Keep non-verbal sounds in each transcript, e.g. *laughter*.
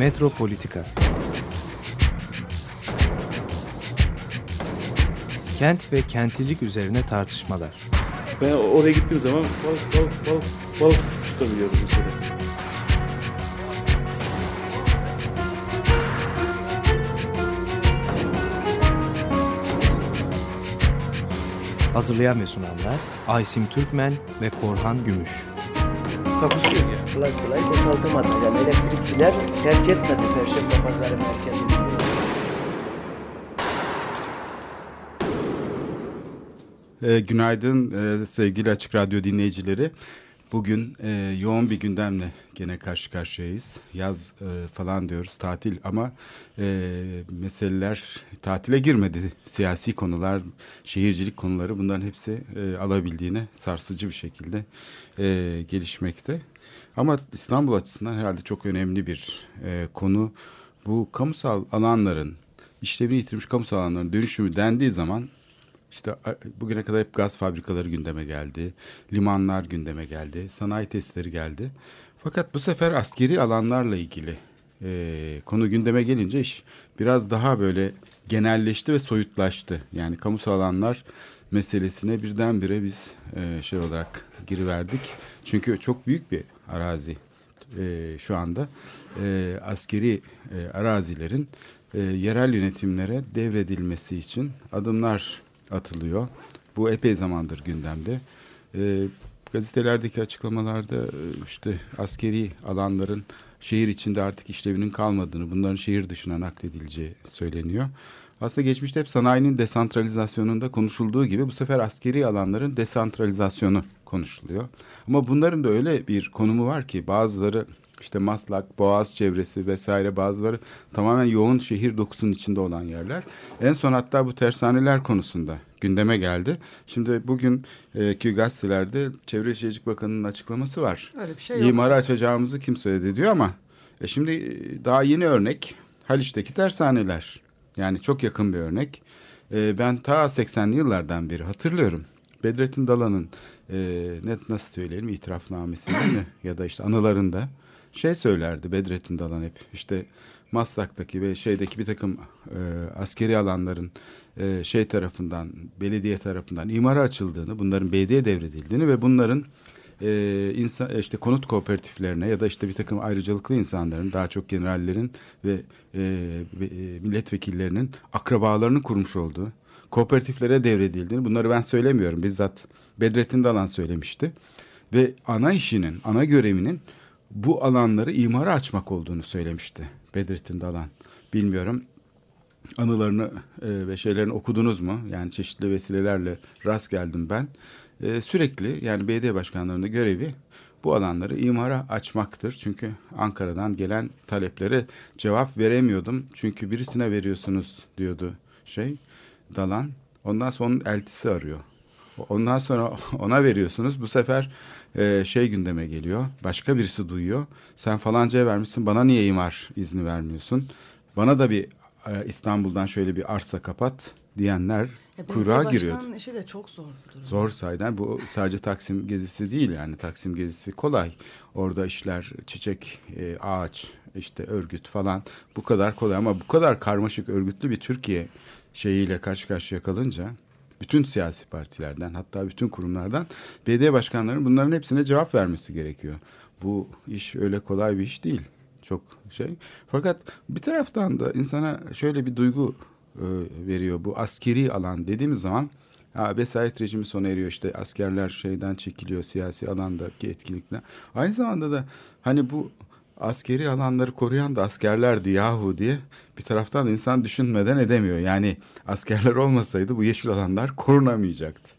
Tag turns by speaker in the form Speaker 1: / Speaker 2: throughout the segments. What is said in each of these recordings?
Speaker 1: Metropolitika Kent ve kentlilik üzerine tartışmalar.
Speaker 2: Ben oraya gittiğim zaman balık balık balık balık tutabiliyorum mesela.
Speaker 1: Hazırlayan ve sunanlar Aysim Türkmen ve Korhan Gümüş.
Speaker 2: Takusuyor ya.
Speaker 3: kolay kolay boşaltamadı. Yani elektrikçiler terk etmedi Perşembe Pazarı merkezini.
Speaker 4: E, günaydın e, sevgili Açık Radyo dinleyicileri. Bugün e, yoğun bir gündemle gene karşı karşıyayız. Yaz e, falan diyoruz, tatil ama e, meseleler tatile girmedi. Siyasi konular, şehircilik konuları bunların hepsi e, alabildiğine sarsıcı bir şekilde e, gelişmekte. Ama İstanbul açısından herhalde çok önemli bir e, konu. Bu kamusal alanların, işlevini yitirmiş kamusal alanların dönüşümü dendiği zaman işte bugüne kadar hep gaz fabrikaları gündeme geldi, limanlar gündeme geldi, sanayi testleri geldi. Fakat bu sefer askeri alanlarla ilgili e, konu gündeme gelince iş biraz daha böyle genelleşti ve soyutlaştı. Yani kamusal alanlar meselesine birdenbire biz e, şey olarak giriverdik. Çünkü çok büyük bir arazi e, şu anda. E, askeri e, arazilerin e, yerel yönetimlere devredilmesi için adımlar atılıyor. Bu epey zamandır gündemde. E, gazetelerdeki açıklamalarda e, işte askeri alanların şehir içinde artık işlevinin kalmadığını, bunların şehir dışına nakledileceği söyleniyor. Aslında geçmişte hep sanayinin desantralizasyonunda konuşulduğu gibi bu sefer askeri alanların desantralizasyonu konuşuluyor. Ama bunların da öyle bir konumu var ki bazıları işte Maslak, Boğaz çevresi vesaire bazıları tamamen yoğun şehir dokusunun içinde olan yerler. En son hatta bu tersaneler konusunda gündeme geldi. Şimdi bugün e, gazetelerde Çevre Şehircilik Bakanı'nın açıklaması var.
Speaker 5: Öyle bir şey yok.
Speaker 4: İmarı açacağımızı kim söyledi diyor ama e şimdi e, daha yeni örnek Haliç'teki tersaneler. Yani çok yakın bir örnek. E, ben ta 80'li yıllardan beri hatırlıyorum. Bedrettin Dalan'ın e, net nasıl söyleyelim itirafnamesinde mi ya da işte anılarında şey söylerdi Bedrettin Dalan hep işte Maslak'taki ve şeydeki bir takım e, askeri alanların e, şey tarafından belediye tarafından imara açıldığını bunların BD'ye devredildiğini ve bunların e, insan işte konut kooperatiflerine ya da işte bir takım ayrıcalıklı insanların daha çok generallerin ve e, e, milletvekillerinin akrabalarını kurmuş olduğu kooperatiflere devredildiğini bunları ben söylemiyorum. Bizzat Bedrettin Dalan söylemişti. Ve ana işinin ana görevinin bu alanları imara açmak olduğunu söylemişti Bedrettin Dalan. Bilmiyorum anılarını e, ve şeylerini okudunuz mu? Yani çeşitli vesilelerle rast geldim ben. E, sürekli yani belediye başkanlarının görevi bu alanları imara açmaktır. Çünkü Ankara'dan gelen taleplere cevap veremiyordum. Çünkü birisine veriyorsunuz diyordu şey Dalan. Ondan sonra onun eltisi arıyor. Ondan sonra *laughs* ona veriyorsunuz. Bu sefer e, şey gündeme geliyor. Başka birisi duyuyor. Sen falancaya vermişsin bana niye imar izni vermiyorsun? Bana da bir e, İstanbul'dan şöyle bir arsa kapat diyenler
Speaker 5: Ya
Speaker 4: kuyruğa giriyor.
Speaker 5: başkanının işi de çok zor bir durum.
Speaker 4: Zor sayeden bu sadece Taksim gezisi değil yani Taksim gezisi kolay. Orada işler çiçek, e, ağaç, işte örgüt falan bu kadar kolay ama bu kadar karmaşık örgütlü bir Türkiye şeyiyle karşı karşıya kalınca bütün siyasi partilerden hatta bütün kurumlardan belediye başkanlarının bunların hepsine cevap vermesi gerekiyor. Bu iş öyle kolay bir iş değil. Çok şey. Fakat bir taraftan da insana şöyle bir duygu e, veriyor. Bu askeri alan dediğimiz zaman ha, vesayet rejimi sona eriyor işte askerler şeyden çekiliyor siyasi alandaki etkinlikler. Aynı zamanda da hani bu askeri alanları koruyan da askerlerdi yahu diye bir taraftan insan düşünmeden edemiyor. Yani askerler olmasaydı bu yeşil alanlar korunamayacaktı.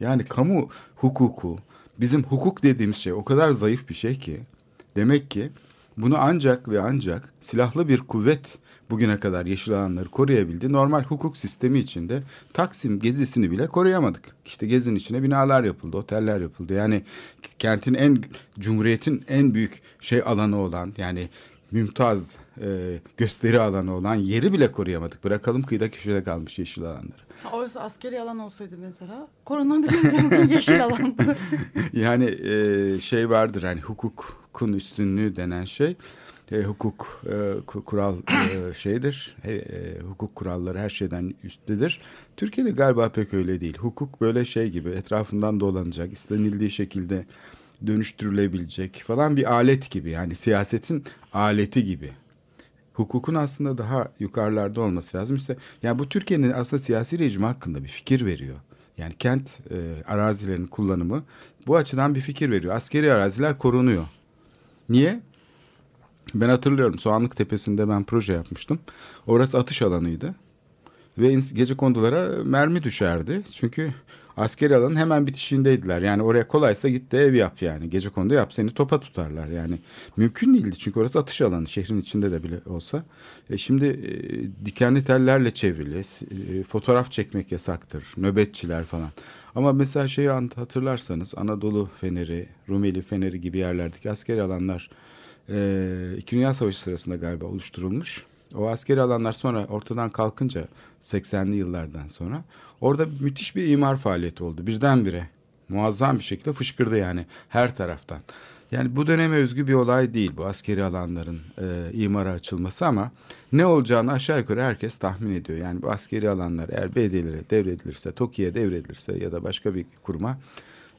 Speaker 4: Yani kamu hukuku, bizim hukuk dediğimiz şey o kadar zayıf bir şey ki demek ki bunu ancak ve ancak silahlı bir kuvvet bugüne kadar yeşil alanları koruyabildi. Normal hukuk sistemi içinde Taksim gezisini bile koruyamadık. İşte gezinin içine binalar yapıldı, oteller yapıldı. Yani kentin en, cumhuriyetin en büyük şey alanı olan yani mümtaz e, gösteri alanı olan yeri bile koruyamadık. Bırakalım kıyıda köşede kalmış yeşil alanları.
Speaker 5: Orası askeri alan olsaydı mesela korunabilirdi *laughs* yeşil alandı. *laughs*
Speaker 4: yani e, şey vardır hani hukukun üstünlüğü denen şey. E, hukuk e, kural e, *coughs* şeydir. E, e, hukuk kuralları her şeyden üsttedir. Türkiye'de galiba pek öyle değil. Hukuk böyle şey gibi etrafından dolanacak, istenildiği şekilde dönüştürülebilecek falan bir alet gibi. Yani siyasetin aleti gibi. Hukukun aslında daha yukarılarda olması lazım. İşte yani bu Türkiye'nin aslında siyasi rejimi hakkında bir fikir veriyor. Yani kent e, arazilerinin kullanımı bu açıdan bir fikir veriyor. Askeri araziler korunuyor. Niye? Ben hatırlıyorum Soğanlık Tepesi'nde ben proje yapmıştım. Orası atış alanıydı. Ve gece kondulara mermi düşerdi. Çünkü askeri alanın hemen bitişindeydiler. Yani oraya kolaysa git de ev yap yani. Gece kondu yap seni topa tutarlar yani. Mümkün değildi çünkü orası atış alanı şehrin içinde de bile olsa. E şimdi e, dikenli tellerle çevrili. E, fotoğraf çekmek yasaktır. Nöbetçiler falan. Ama mesela şeyi hatırlarsanız Anadolu Feneri, Rumeli Feneri gibi yerlerdeki askeri alanlar e, İki Dünya Savaşı sırasında galiba oluşturulmuş. O askeri alanlar sonra ortadan kalkınca 80'li yıllardan sonra orada müthiş bir imar faaliyeti oldu. Birdenbire muazzam bir şekilde fışkırdı yani her taraftan. Yani bu döneme özgü bir olay değil bu askeri alanların e, imara açılması ama ne olacağını aşağı yukarı herkes tahmin ediyor. Yani bu askeri alanlar eğer belediyelere devredilirse, TOKİ'ye devredilirse ya da başka bir kuruma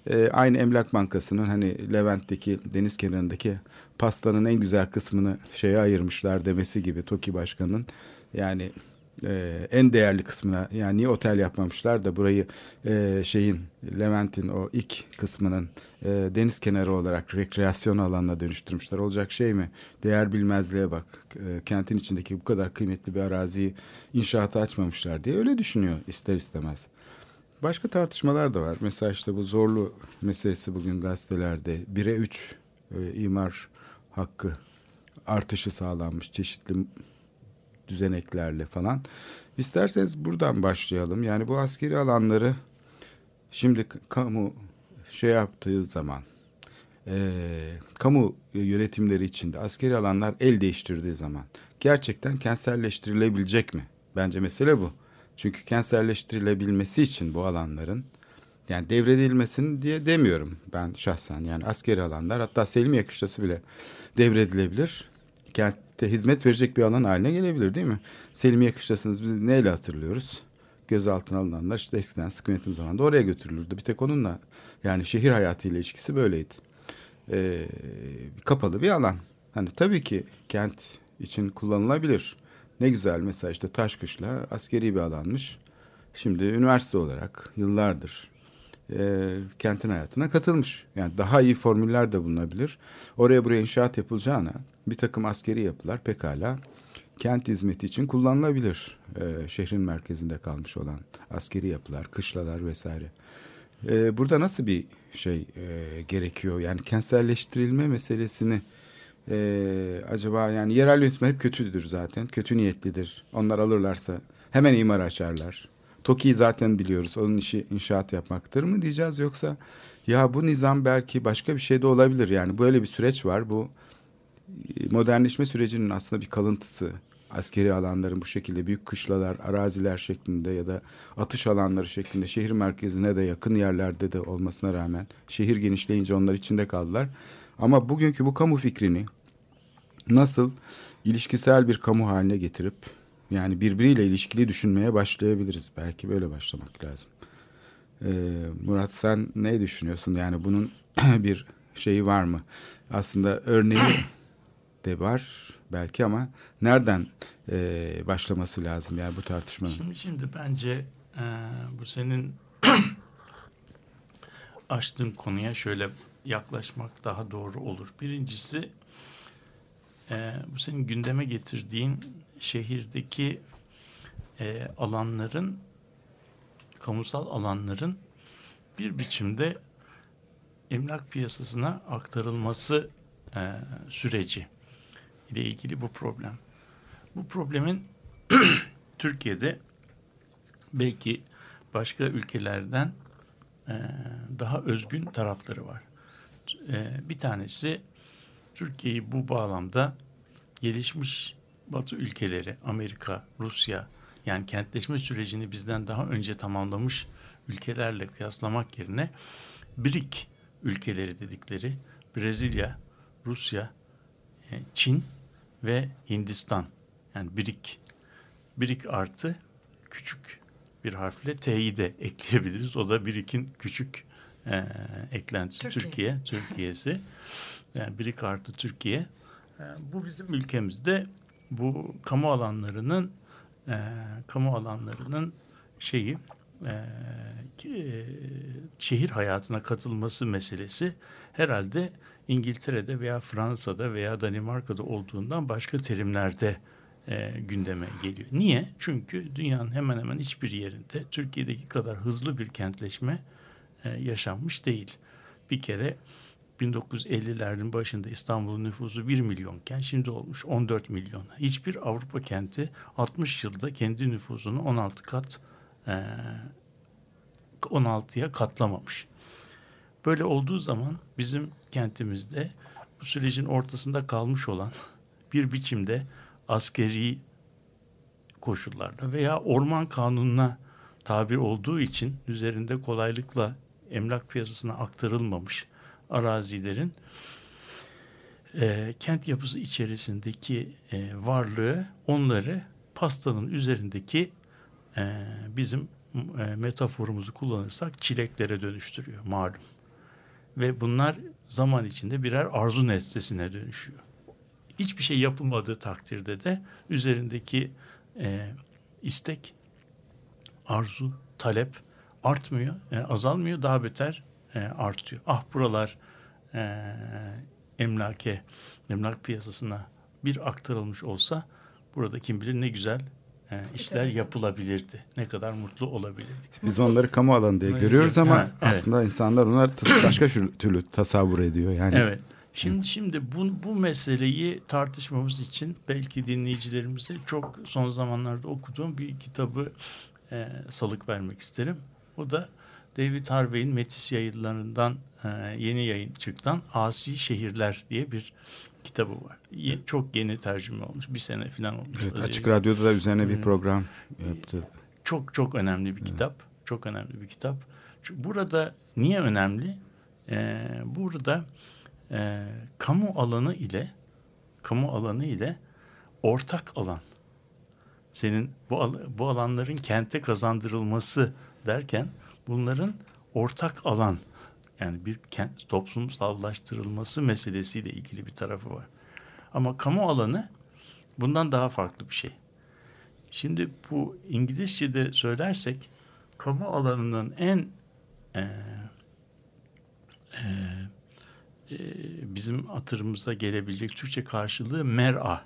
Speaker 4: e, aynı Emlak Bankası'nın hani Levent'teki deniz kenarındaki pastanın en güzel kısmını şeye ayırmışlar demesi gibi TOKİ Başkanı'nın yani e, en değerli kısmına yani niye otel yapmamışlar da burayı e, şeyin Levent'in o ilk kısmının e, deniz kenarı olarak rekreasyon alanına dönüştürmüşler. Olacak şey mi? Değer bilmezliğe bak. E, kentin içindeki bu kadar kıymetli bir araziyi inşaata açmamışlar diye öyle düşünüyor ister istemez. Başka tartışmalar da var. Mesela işte bu zorlu meselesi bugün gazetelerde 1'e 3 e, imar hakkı artışı sağlanmış çeşitli düzeneklerle falan. İsterseniz buradan başlayalım. Yani bu askeri alanları şimdi kamu şey yaptığı zaman e, kamu yönetimleri içinde askeri alanlar el değiştirdiği zaman gerçekten kentselleştirilebilecek mi? Bence mesele bu. Çünkü kentselleştirilebilmesi için bu alanların yani devredilmesin diye demiyorum ben şahsen. Yani askeri alanlar hatta Selimiye Kışlası bile devredilebilir. Kentte hizmet verecek bir alan haline gelebilir değil mi? Selimiye Kışlası'nı biz neyle hatırlıyoruz? Gözaltına alınanlar işte eskiden sıkı yönetim zamanında oraya götürülürdü. Bir tek onunla yani şehir hayatıyla ilişkisi böyleydi. Ee, kapalı bir alan. Hani tabii ki kent için kullanılabilir. Ne güzel mesela işte Taşkışla askeri bir alanmış. Şimdi üniversite olarak yıllardır e, kentin hayatına katılmış. Yani daha iyi formüller de bulunabilir. Oraya buraya inşaat yapılacağına bir takım askeri yapılar pekala kent hizmeti için kullanılabilir. E, şehrin merkezinde kalmış olan askeri yapılar, kışlalar vesaire. E, burada nasıl bir şey e, gerekiyor? Yani kentselleştirilme meselesini e, acaba yani yerel yönetim hep kötüdür zaten. Kötü niyetlidir. Onlar alırlarsa hemen imar açarlar. TOKİ'yi zaten biliyoruz. Onun işi inşaat yapmaktır mı diyeceğiz yoksa ya bu nizam belki başka bir şey de olabilir. Yani böyle bir süreç var. Bu e, modernleşme sürecinin aslında bir kalıntısı. Askeri alanların bu şekilde büyük kışlalar, araziler şeklinde ya da atış alanları şeklinde şehir merkezine de yakın yerlerde de olmasına rağmen şehir genişleyince onlar içinde kaldılar. Ama bugünkü bu kamu fikrini nasıl ilişkisel bir kamu haline getirip yani birbiriyle ilişkili düşünmeye başlayabiliriz. Belki böyle başlamak lazım. Ee, Murat sen ne düşünüyorsun? Yani bunun *clears throat* bir şeyi var mı? Aslında örneği *clears throat* de var belki ama nereden e, başlaması lazım yani bu tartışmanın?
Speaker 6: Şimdi, şimdi bence e, bu senin *clears throat* açtığın konuya şöyle yaklaşmak daha doğru olur. Birincisi e, bu senin gündeme getirdiğin şehirdeki e, alanların kamusal alanların bir biçimde emlak piyasasına aktarılması e, süreci ile ilgili bu problem. Bu problemin *clears throat* Türkiye'de belki başka ülkelerden e, daha özgün tarafları var. E, bir tanesi Türkiye'yi bu bağlamda gelişmiş Batı ülkeleri, Amerika, Rusya yani kentleşme sürecini bizden daha önce tamamlamış ülkelerle kıyaslamak yerine BRIC ülkeleri dedikleri Brezilya, Rusya, e, Çin ve Hindistan. Yani birik. Birik artı küçük bir harfle T'yi de ekleyebiliriz. O da birikin küçük e, eklentisi
Speaker 5: Türkiye'si.
Speaker 6: Türkiye. Türkiye'si. Yani birik artı Türkiye. E, bu bizim ülkemizde bu kamu alanlarının e, kamu alanlarının şeyi e, e, şehir hayatına katılması meselesi herhalde İngiltere'de veya Fransa'da veya Danimarka'da olduğundan başka terimlerde e, gündeme geliyor. Niye? Çünkü dünyanın hemen hemen hiçbir yerinde Türkiye'deki kadar hızlı bir kentleşme e, yaşanmış değil. Bir kere 1950'lerin başında İstanbul'un nüfusu 1 milyonken şimdi olmuş 14 milyon. Hiçbir Avrupa kenti 60 yılda kendi nüfusunu 16 kat e, 16'ya katlamamış. Böyle olduğu zaman bizim kentimizde bu sürecin ortasında kalmış olan bir biçimde askeri koşullarda veya orman kanununa tabi olduğu için üzerinde kolaylıkla emlak piyasasına aktarılmamış arazilerin e, kent yapısı içerisindeki e, varlığı onları pastanın üzerindeki e, bizim e, metaforumuzu kullanırsak çileklere dönüştürüyor malum. Ve bunlar zaman içinde birer arzu nesnesine dönüşüyor. Hiçbir şey yapılmadığı takdirde de üzerindeki e, istek, arzu, talep artmıyor, e, azalmıyor, daha beter e, artıyor. Ah buralar e, emlake, emlak piyasasına bir aktarılmış olsa burada kim bilir ne güzel e, işler yapılabilirdi. Ne kadar mutlu olabilirdik.
Speaker 4: Biz onları kamu alanı diye görüyoruz ama
Speaker 6: ha, evet.
Speaker 4: aslında insanlar onları tas- *coughs* başka türlü tasavvur ediyor. Yani
Speaker 6: Evet. Şimdi şimdi bu bu meseleyi tartışmamız için belki dinleyicilerimize çok son zamanlarda okuduğum bir kitabı e, salık vermek isterim. O da David Harvey'in Metis yayınlarından e, yeni yayın çıktan Asi Şehirler diye bir kitabı var. Ye- çok yeni tercüme olmuş. Bir sene falan olmuş.
Speaker 4: evet. Açık Radyo'da da üzerine bir program yaptı.
Speaker 6: Çok çok önemli bir kitap. Çok önemli bir kitap. Çünkü burada niye önemli? Ee, burada e, kamu alanı ile kamu alanı ile ortak alan. Senin bu bu alanların kente kazandırılması derken bunların ortak alan yani bir kent toplumsallaştırılması meselesiyle ilgili bir tarafı var. Ama kamu alanı bundan daha farklı bir şey. Şimdi bu İngilizce'de söylersek kamu alanının en e, e, e, bizim hatırımıza gelebilecek Türkçe karşılığı mer'a.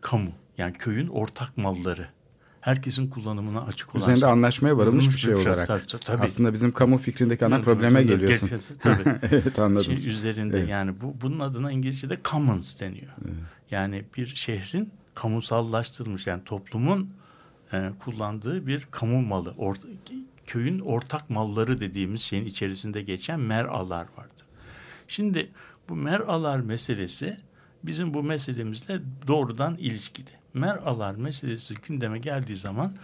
Speaker 6: Kamu. Yani köyün ortak malları. Herkesin kullanımına açık olan.
Speaker 4: Üzerinde
Speaker 6: şey.
Speaker 4: anlaşmaya varılmış bir şey olarak.
Speaker 6: tabii, tabii.
Speaker 4: Aslında bizim kamu fikrindeki ana probleme
Speaker 6: tabii,
Speaker 4: geliyorsun.
Speaker 6: Tabii. *laughs*
Speaker 4: evet anladım.
Speaker 6: şey üzerinde
Speaker 4: Evet.
Speaker 6: yani bu bunun adına İngilizce'de commons deniyor. Yani bir şehrin kamusallaştırılmış yani toplumun e, kullandığı bir kamu malı. Orta, köyün ortak malları dediğimiz şeyin içerisinde geçen mer'alar vardır. Şimdi bu mer'alar meselesi bizim bu meselemizle doğrudan ilişkili. Mer'alar meselesi gündeme geldiği zaman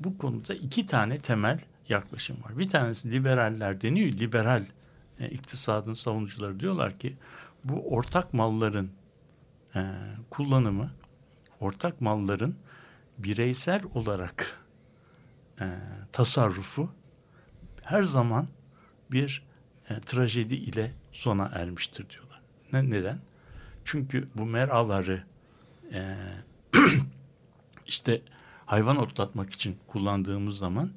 Speaker 6: bu konuda iki tane temel yaklaşım var. Bir tanesi liberaller deniyor. Liberal e, iktisadın savunucuları diyorlar ki bu ortak malların e, kullanımı, ortak malların bireysel olarak e, tasarrufu her zaman bir e, trajedi ile sona ermiştir diyorlar. Ne, neden? Çünkü bu meraları e, *clears throat* işte hayvan otlatmak için kullandığımız zaman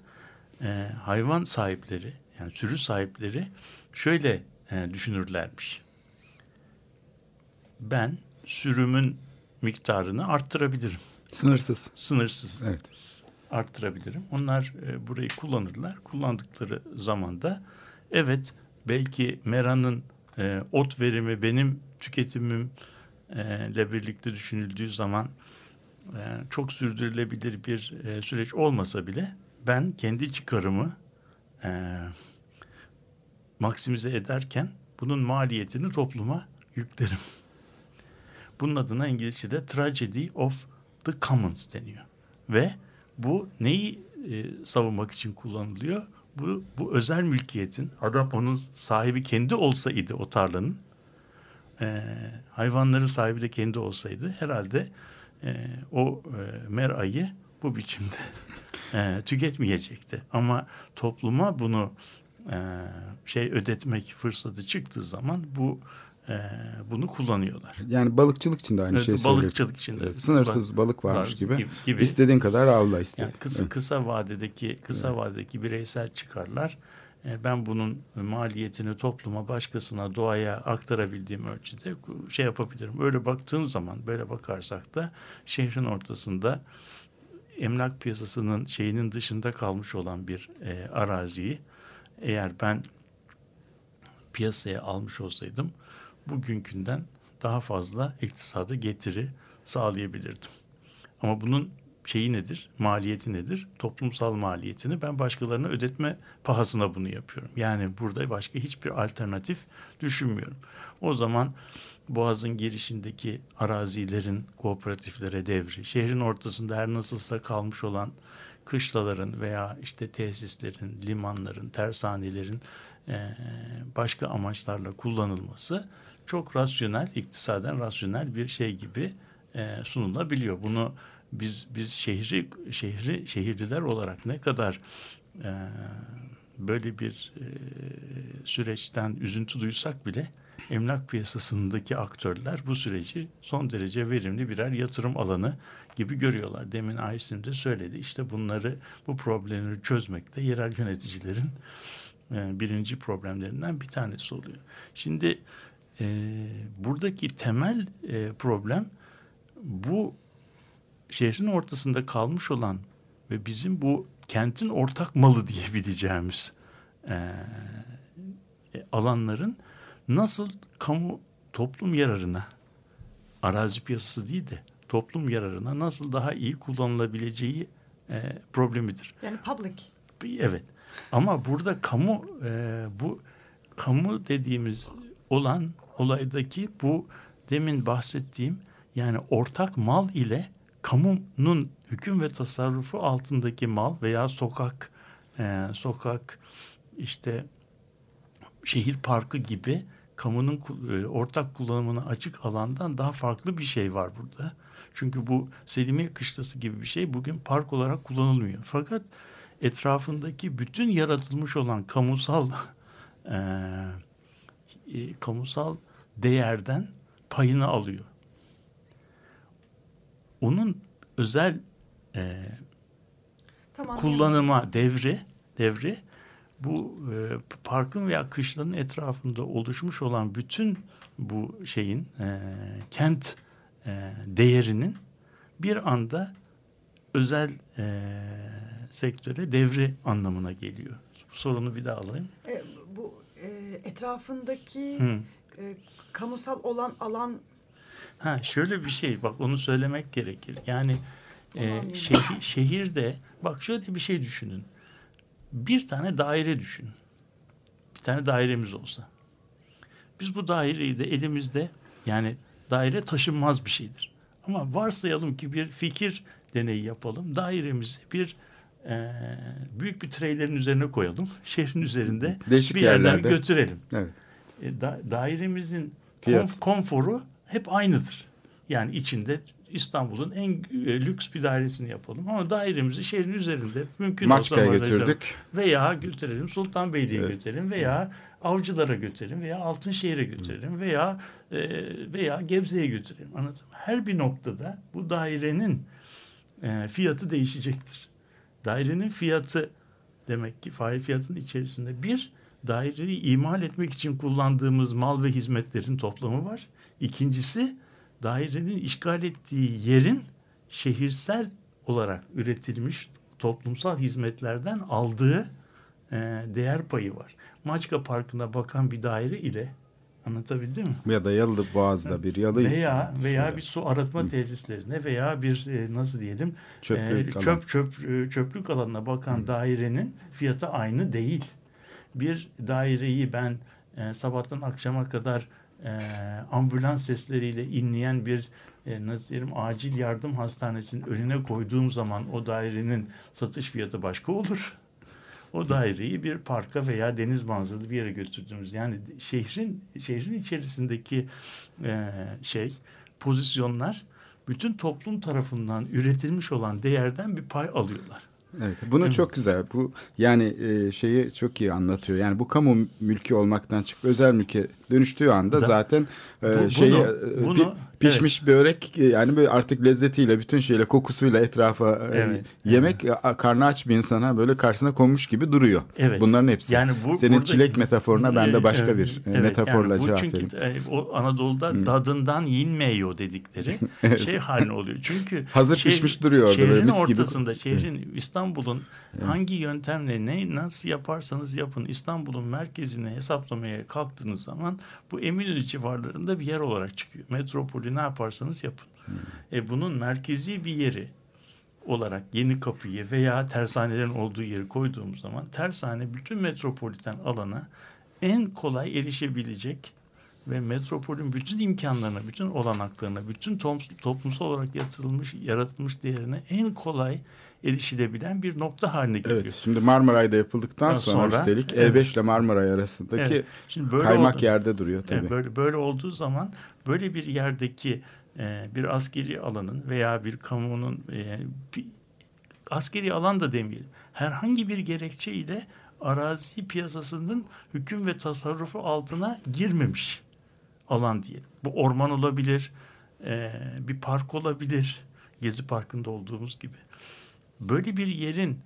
Speaker 6: e, hayvan sahipleri yani sürü sahipleri şöyle e, düşünürlermiş. Ben sürümün miktarını arttırabilirim.
Speaker 4: Sınırsız.
Speaker 6: Sınırsız
Speaker 4: Evet.
Speaker 6: arttırabilirim. Onlar e, burayı kullanırlar. Kullandıkları zaman da evet belki meranın e, ot verimi benim tüketimim e, ile birlikte düşünüldüğü zaman e, çok sürdürülebilir bir e, süreç olmasa bile ben kendi çıkarımı e, maksimize ederken bunun maliyetini topluma yüklerim. Bunun adına İngilizce'de tragedy of the commons deniyor. Ve bu neyi e, savunmak için kullanılıyor? Bu, bu özel mülkiyetin adam onun sahibi kendi olsaydı o tarlanın hayvanların sahibi de kendi olsaydı herhalde e, o e, merayı bu biçimde e, tüketmeyecekti. Ama topluma bunu e, şey ödetmek fırsatı çıktığı zaman bu e, bunu kullanıyorlar.
Speaker 4: Yani balıkçılık için de aynı
Speaker 6: Evet,
Speaker 4: şeyi söylüyor.
Speaker 6: balıkçılık için de.
Speaker 4: Evet, sınırsız balık varmış
Speaker 6: Var-
Speaker 4: gibi.
Speaker 6: gibi-.
Speaker 4: İstediğin kadar avla iste.
Speaker 6: Yani kısa kısa vadedeki kısa vadedeki bireysel çıkarlar ben bunun maliyetini topluma, başkasına, doğaya aktarabildiğim ölçüde şey yapabilirim. Öyle baktığın zaman, böyle bakarsak da şehrin ortasında emlak piyasasının şeyinin dışında kalmış olan bir e, araziyi eğer ben piyasaya almış olsaydım bugünkünden daha fazla iktisada getiri sağlayabilirdim. Ama bunun şeyi nedir? Maliyeti nedir? Toplumsal maliyetini ben başkalarına ödetme pahasına bunu yapıyorum. Yani burada başka hiçbir alternatif düşünmüyorum. O zaman Boğaz'ın girişindeki arazilerin kooperatiflere devri, şehrin ortasında her nasılsa kalmış olan kışlaların veya işte tesislerin, limanların, tersanelerin başka amaçlarla kullanılması çok rasyonel, iktisaden rasyonel bir şey gibi sunulabiliyor. Bunu biz biz şehri şehri şehirliler olarak ne kadar eee, böyle bir eee, süreçten üzüntü duysak bile emlak piyasasındaki aktörler bu süreci son derece verimli birer yatırım alanı gibi görüyorlar. Demin Aysim de söyledi. İşte bunları bu problemleri çözmekte yerel yöneticilerin e, birinci problemlerinden bir tanesi oluyor. Şimdi e, buradaki temel e, problem bu şehrin ortasında kalmış olan ve bizim bu kentin ortak malı diyebileceğimiz e, alanların nasıl kamu toplum yararına arazi piyasası değil de toplum yararına nasıl daha iyi kullanılabileceği e, problemidir.
Speaker 5: Yani public.
Speaker 6: Evet. Ama burada kamu e, bu kamu dediğimiz olan olaydaki bu demin bahsettiğim yani ortak mal ile kamunun hüküm ve tasarrufu altındaki mal veya sokak e, sokak işte şehir parkı gibi kamunun e, ortak kullanımına açık alandan daha farklı bir şey var burada. Çünkü bu Selimiye Kışlası gibi bir şey bugün park olarak kullanılmıyor. Fakat etrafındaki bütün yaratılmış olan kamusal *laughs* e, e, kamusal değerden payını alıyor. Onun özel e,
Speaker 5: Tamam.
Speaker 6: kullanıma devri devri bu e, parkın veya kışlanın etrafında oluşmuş olan bütün bu şeyin e, kent e, değerinin bir anda özel e, sektöre devri anlamına geliyor. Bu sorunu bir daha alayım.
Speaker 5: E, bu e, etrafındaki
Speaker 6: Hı.
Speaker 5: e, kamusal olan alan
Speaker 6: Ha şöyle bir şey bak onu söylemek gerekir. Yani e, şehir, şehirde bak şöyle bir şey düşünün. Bir tane daire düşünün. Bir tane dairemiz olsa. Biz bu daireyi de elimizde yani daire taşınmaz bir şeydir. Ama varsayalım ki bir fikir deneyi yapalım. Dairemizi bir e, büyük bir treylerin üzerine koyalım. *laughs* Şehrin üzerinde
Speaker 4: Değişik
Speaker 6: bir yerden
Speaker 4: yerlerde.
Speaker 6: götürelim.
Speaker 4: Evet.
Speaker 6: E, da, dairemizin konf- konforu hep aynıdır. Yani içinde İstanbul'un en e, lüks bir dairesini yapalım. Ama dairemizi şehrin üzerinde mümkün
Speaker 4: Maçka'ya
Speaker 6: olsa
Speaker 4: götürdük.
Speaker 6: Veya götürelim Sultanbeyli'ye
Speaker 4: Evet.
Speaker 6: götürelim veya Avcılar'a götürelim veya Altınşehir'e götürelim veya e, veya Gebze'ye götürelim. Anladın mı? Her bir noktada bu dairenin e, fiyatı değişecektir. Dairenin fiyatı demek ki fail fiyatının içerisinde bir daireyi imal etmek için kullandığımız mal ve hizmetlerin toplamı var. İkincisi dairenin işgal ettiği yerin şehirsel olarak üretilmiş toplumsal hizmetlerden aldığı e, değer payı var. Maçka Parkı'na bakan bir daire ile anlatabildim mi?
Speaker 4: Ya da Yalı Boğaz'da bir yalı
Speaker 6: Veya veya bir su arıtma tesislerine veya bir e, nasıl diyelim
Speaker 4: Çöplük
Speaker 6: e, çöp çöp e, çöplük alanına bakan dairenin fiyatı aynı değil. Bir daireyi ben e, sabahtan akşama kadar e, ambulans sesleriyle inleyen bir e, nasıl diyelim acil yardım hastanesinin önüne koyduğum zaman o dairenin satış fiyatı başka olur. o daireyi bir parka veya deniz manzaralı bir yere götürdüğümüz yani şehrin şehrin içerisindeki e, şey pozisyonlar bütün toplum tarafından üretilmiş olan değerden bir pay alıyorlar.
Speaker 4: Evet, bunu çok güzel. Bu yani e, şeyi çok iyi anlatıyor. Yani bu kamu mülkü olmaktan çıkıp özel mülke dönüştüğü anda
Speaker 6: Da-
Speaker 4: zaten e,
Speaker 6: Bu-
Speaker 4: şeyi
Speaker 6: bunu-
Speaker 4: e,
Speaker 6: bunu-
Speaker 4: pi- pişmiş börek e, yani böyle artık lezzetiyle, bütün şeyle, kokusuyla etrafa e,
Speaker 6: Evet,
Speaker 4: yemek e, karnı aç bir insana böyle karşısına konmuş gibi duruyor.
Speaker 6: Evet.
Speaker 4: Bunların hepsi.
Speaker 6: Yani bu-
Speaker 4: Senin
Speaker 6: burada-
Speaker 4: çilek metaforuna ben de başka
Speaker 6: Evet,
Speaker 4: bir e,
Speaker 6: evet,
Speaker 4: metaforla
Speaker 6: yani bu
Speaker 4: cevap
Speaker 6: çünkü,
Speaker 4: vereyim.
Speaker 6: o Anadolu'da dadından yinmiyor dedikleri *laughs* şey haline oluyor. Çünkü
Speaker 4: Hazır pişmiş duruyor orada böyle
Speaker 6: şehrin
Speaker 4: mis gibi.
Speaker 6: ortasında, şehrin İstanbul'un hangi yöntemle ne nasıl yaparsanız yapın İstanbul'un merkezini hesaplamaya kalktığınız zaman bu Eminönü civarlarında bir yer olarak çıkıyor. Metropolü ne yaparsanız yapın. E, bunun merkezi bir yeri olarak yeni kapıyı veya tersanelerin olduğu yeri koyduğumuz zaman tersane bütün metropoliten alana en kolay erişebilecek ve metropolün bütün imkanlarına, bütün olanaklarına, bütün toplumsal olarak yatırılmış, yaratılmış değerine en kolay erişilebilen bir nokta haline geliyor.
Speaker 4: Evet, şimdi Marmaray'da yapıldıktan sonra,
Speaker 6: sonra,
Speaker 4: üstelik
Speaker 6: evet.
Speaker 4: E5 ile Marmaray arasındaki
Speaker 6: Evet. Şimdi böyle
Speaker 4: kaymak
Speaker 6: oldu-
Speaker 4: yerde duruyor tabii.
Speaker 6: Evet, böyle böyle olduğu zaman böyle bir yerdeki e, bir askeri alanın veya bir kamunun e, bir, askeri alan da demeyelim. Herhangi bir gerekçe ile arazi piyasasının hüküm ve tasarrufu altına girmemiş alan diye. Bu orman olabilir, e, bir park olabilir. Gezi Parkı'nda olduğumuz gibi. Böyle bir yerin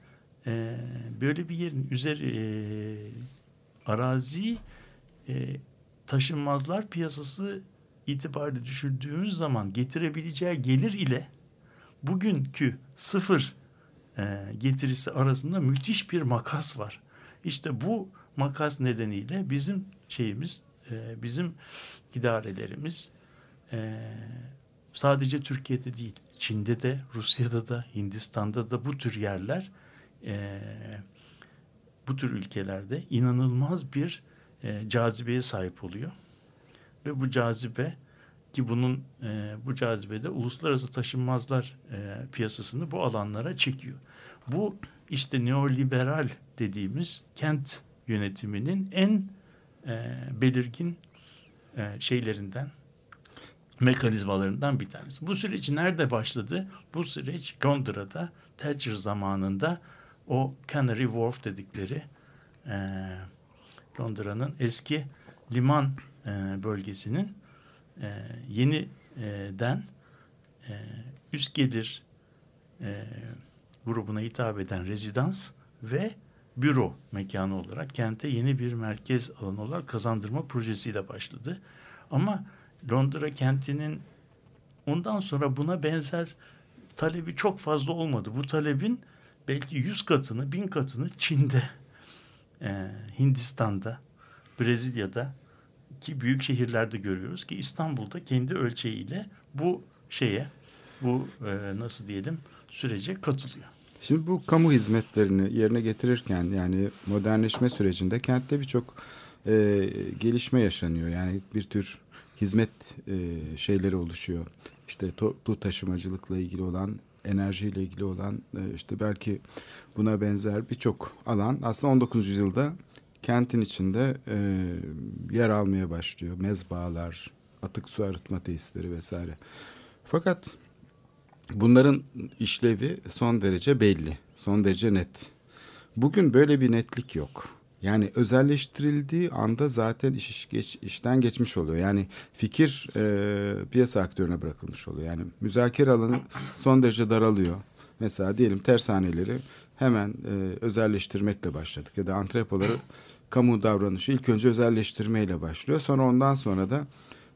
Speaker 6: e, böyle bir yerin üzeri e, arazi e, taşınmazlar piyasası itibariyle düşürdüğümüz zaman getirebileceği gelir ile bugünkü sıfır e, getirisi arasında müthiş bir makas var. İşte bu makas nedeniyle bizim şeyimiz, e, bizim idarelerimiz e, sadece Türkiye'de değil, Çin'de de, Rusya'da da, Hindistan'da da bu tür yerler, e, bu tür ülkelerde inanılmaz bir e, cazibeye sahip oluyor. Ve bu cazibe ki bunun e, bu cazibede uluslararası taşınmazlar e, piyasasını bu alanlara çekiyor. Bu işte neoliberal dediğimiz kent yönetiminin en e, belirgin e, şeylerinden mekanizmalarından bir tanesi. Bu süreç nerede başladı? Bu süreç Londra'da Thatcher zamanında o Canary Wharf dedikleri e, Londra'nın eski liman e, bölgesinin e, yeniden e, üst gelir e, grubuna hitap eden rezidans ve büro mekanı olarak kente yeni bir merkez alanı olarak kazandırma projesiyle başladı. Ama Londra kentinin ondan sonra buna benzer talebi çok fazla olmadı. Bu talebin belki yüz katını, bin katını Çin'de, e, Hindistan'da, Brezilya'da ki büyük şehirlerde görüyoruz ki İstanbul'da kendi ölçeğiyle bu şeye, bu e, nasıl diyelim sürece katılıyor.
Speaker 4: Şimdi bu kamu hizmetlerini yerine getirirken yani modernleşme sürecinde kentte birçok e, gelişme yaşanıyor. Yani bir tür hizmet e, şeyleri oluşuyor. İşte toplu taşımacılıkla ilgili olan, enerjiyle ilgili olan e, işte belki buna benzer birçok alan aslında 19. yüzyılda kentin içinde e, yer almaya başlıyor. Mezbahalar, atık su arıtma tesisleri vesaire. Fakat bunların işlevi son derece belli, son derece net. Bugün böyle bir netlik yok. Yani özelleştirildiği anda zaten iş geç, işten geçmiş oluyor. Yani fikir e, piyasa aktörüne bırakılmış oluyor. Yani müzakere alanı son derece daralıyor. Mesela diyelim tersaneleri hemen e, özelleştirmekle başladık ya da antrepoları kamu davranışı ilk önce özelleştirmeyle başlıyor. Sonra ondan sonra da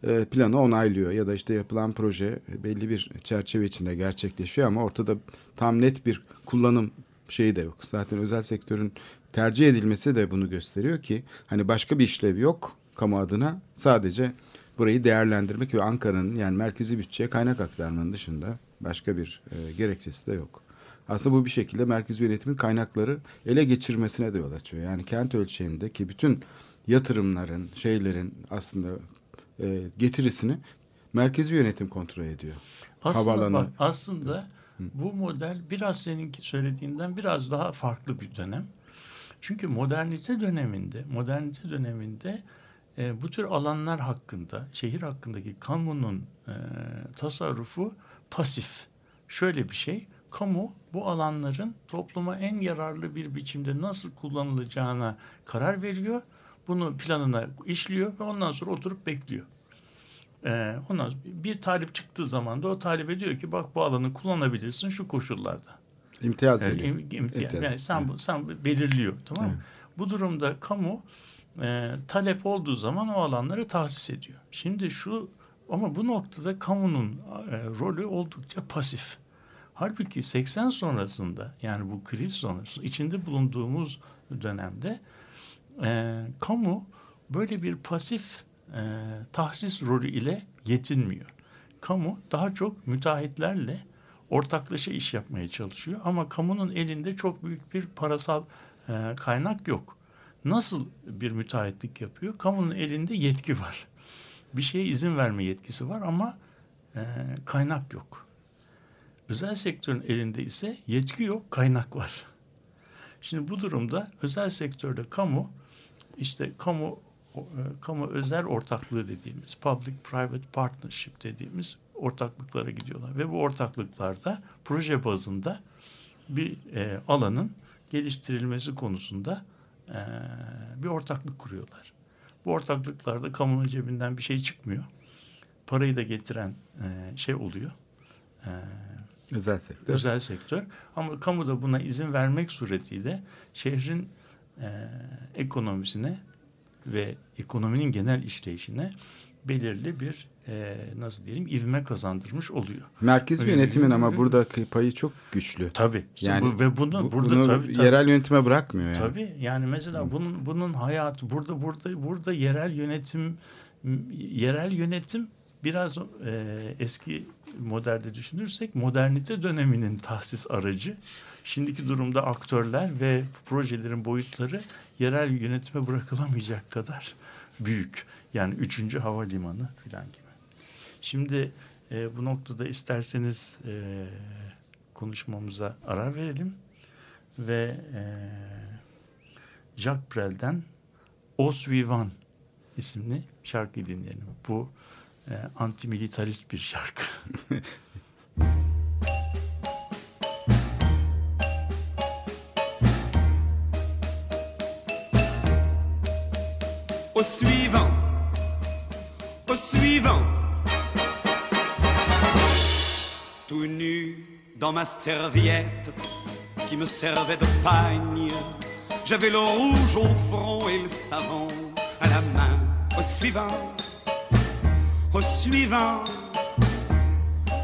Speaker 4: e, planı onaylıyor ya da işte yapılan proje belli bir çerçeve içinde gerçekleşiyor ama ortada tam net bir kullanım şeyi de yok. Zaten özel sektörün tercih edilmesi de bunu gösteriyor ki hani başka bir işlev yok kamu adına sadece burayı değerlendirmek ve Ankara'nın yani merkezi bütçeye kaynak aktarmanın dışında başka bir e, gerekçesi de yok. Aslında bu bir şekilde merkezi yönetimin kaynakları ele geçirmesine de yol açıyor. Yani kent ölçeğindeki bütün yatırımların, şeylerin aslında e, getirisini merkezi yönetim kontrol ediyor.
Speaker 6: Aslında
Speaker 4: Havaalanı.
Speaker 6: bak, aslında bu model biraz seninki söylediğinden biraz daha farklı bir dönem. Çünkü modernite döneminde, modernite döneminde e, bu tür alanlar hakkında, şehir hakkındaki kamunun e, tasarrufu pasif. Şöyle bir şey, kamu bu alanların topluma en yararlı bir biçimde nasıl kullanılacağına karar veriyor. Bunu planına işliyor ve ondan sonra oturup bekliyor. Ee, ondan bir talip çıktığı zaman da o talibe diyor ki bak bu alanı kullanabilirsin şu koşullarda.
Speaker 4: İmtiyaz
Speaker 6: Evet,
Speaker 4: veriyor.
Speaker 6: im- imtiyaz.
Speaker 4: İmtiyaz.
Speaker 6: Yani sen, bu- sen belirliyor tamam mı? Bu durumda kamu e, talep olduğu zaman o alanları tahsis ediyor. Şimdi şu ama bu noktada kamunun e, rolü oldukça pasif. Halbuki 80 sonrasında yani bu kriz sonrası içinde bulunduğumuz dönemde e, kamu böyle bir pasif e, tahsis rolü ile yetinmiyor. Kamu daha çok müteahhitlerle ortaklaşa iş yapmaya çalışıyor ama kamunun elinde çok büyük bir parasal e, kaynak yok. Nasıl bir müteahhitlik yapıyor? Kamunun elinde yetki var. Bir şeye izin verme yetkisi var ama e, kaynak yok. Özel sektörün elinde ise yetki yok, kaynak var. Şimdi bu durumda özel sektörde kamu işte kamu e, kamu özel ortaklığı dediğimiz public private partnership dediğimiz ortaklıklara gidiyorlar ve bu ortaklıklarda proje bazında bir e, alanın geliştirilmesi konusunda e, bir ortaklık kuruyorlar. Bu ortaklıklarda kamunun cebinden bir şey çıkmıyor. Parayı da getiren e, şey oluyor. E,
Speaker 4: Özel sektör.
Speaker 6: özel sektör. Ama kamu da buna izin vermek suretiyle şehrin e, ekonomisine ve ekonominin genel işleyişine belirli bir e, nasıl diyelim ivme kazandırmış oluyor.
Speaker 4: Merkez
Speaker 6: Öyle
Speaker 4: yönetimin ama burada payı çok güçlü.
Speaker 6: Tabii. İşte
Speaker 4: Yani
Speaker 6: bu, ve bunu
Speaker 4: Bu-
Speaker 6: burada
Speaker 4: bunu
Speaker 6: tabii, tabii.
Speaker 4: yerel yönetime bırakmıyor yani.
Speaker 6: Tabii yani mesela bunun bunun hayatı burada burada burada yerel yönetim yerel yönetim biraz e, eski modelde düşünürsek modernite döneminin tahsis aracı. Şimdiki durumda aktörler ve projelerin boyutları yerel yönetime bırakılamayacak kadar büyük. Yani üçüncü havalimanı falan gibi. Şimdi e, bu noktada isterseniz e, konuşmamıza ara verelim ve e, Jacques Brel'den O Suivant isimli şarkıyı dinleyelim. Bu e, antimilitarist bir şarkı. *laughs*
Speaker 7: Au suivant, au suivant. Tout nu dans ma serviette qui me servait de pagne. J'avais le rouge au front et le savon à la main. Au suivant, au suivant.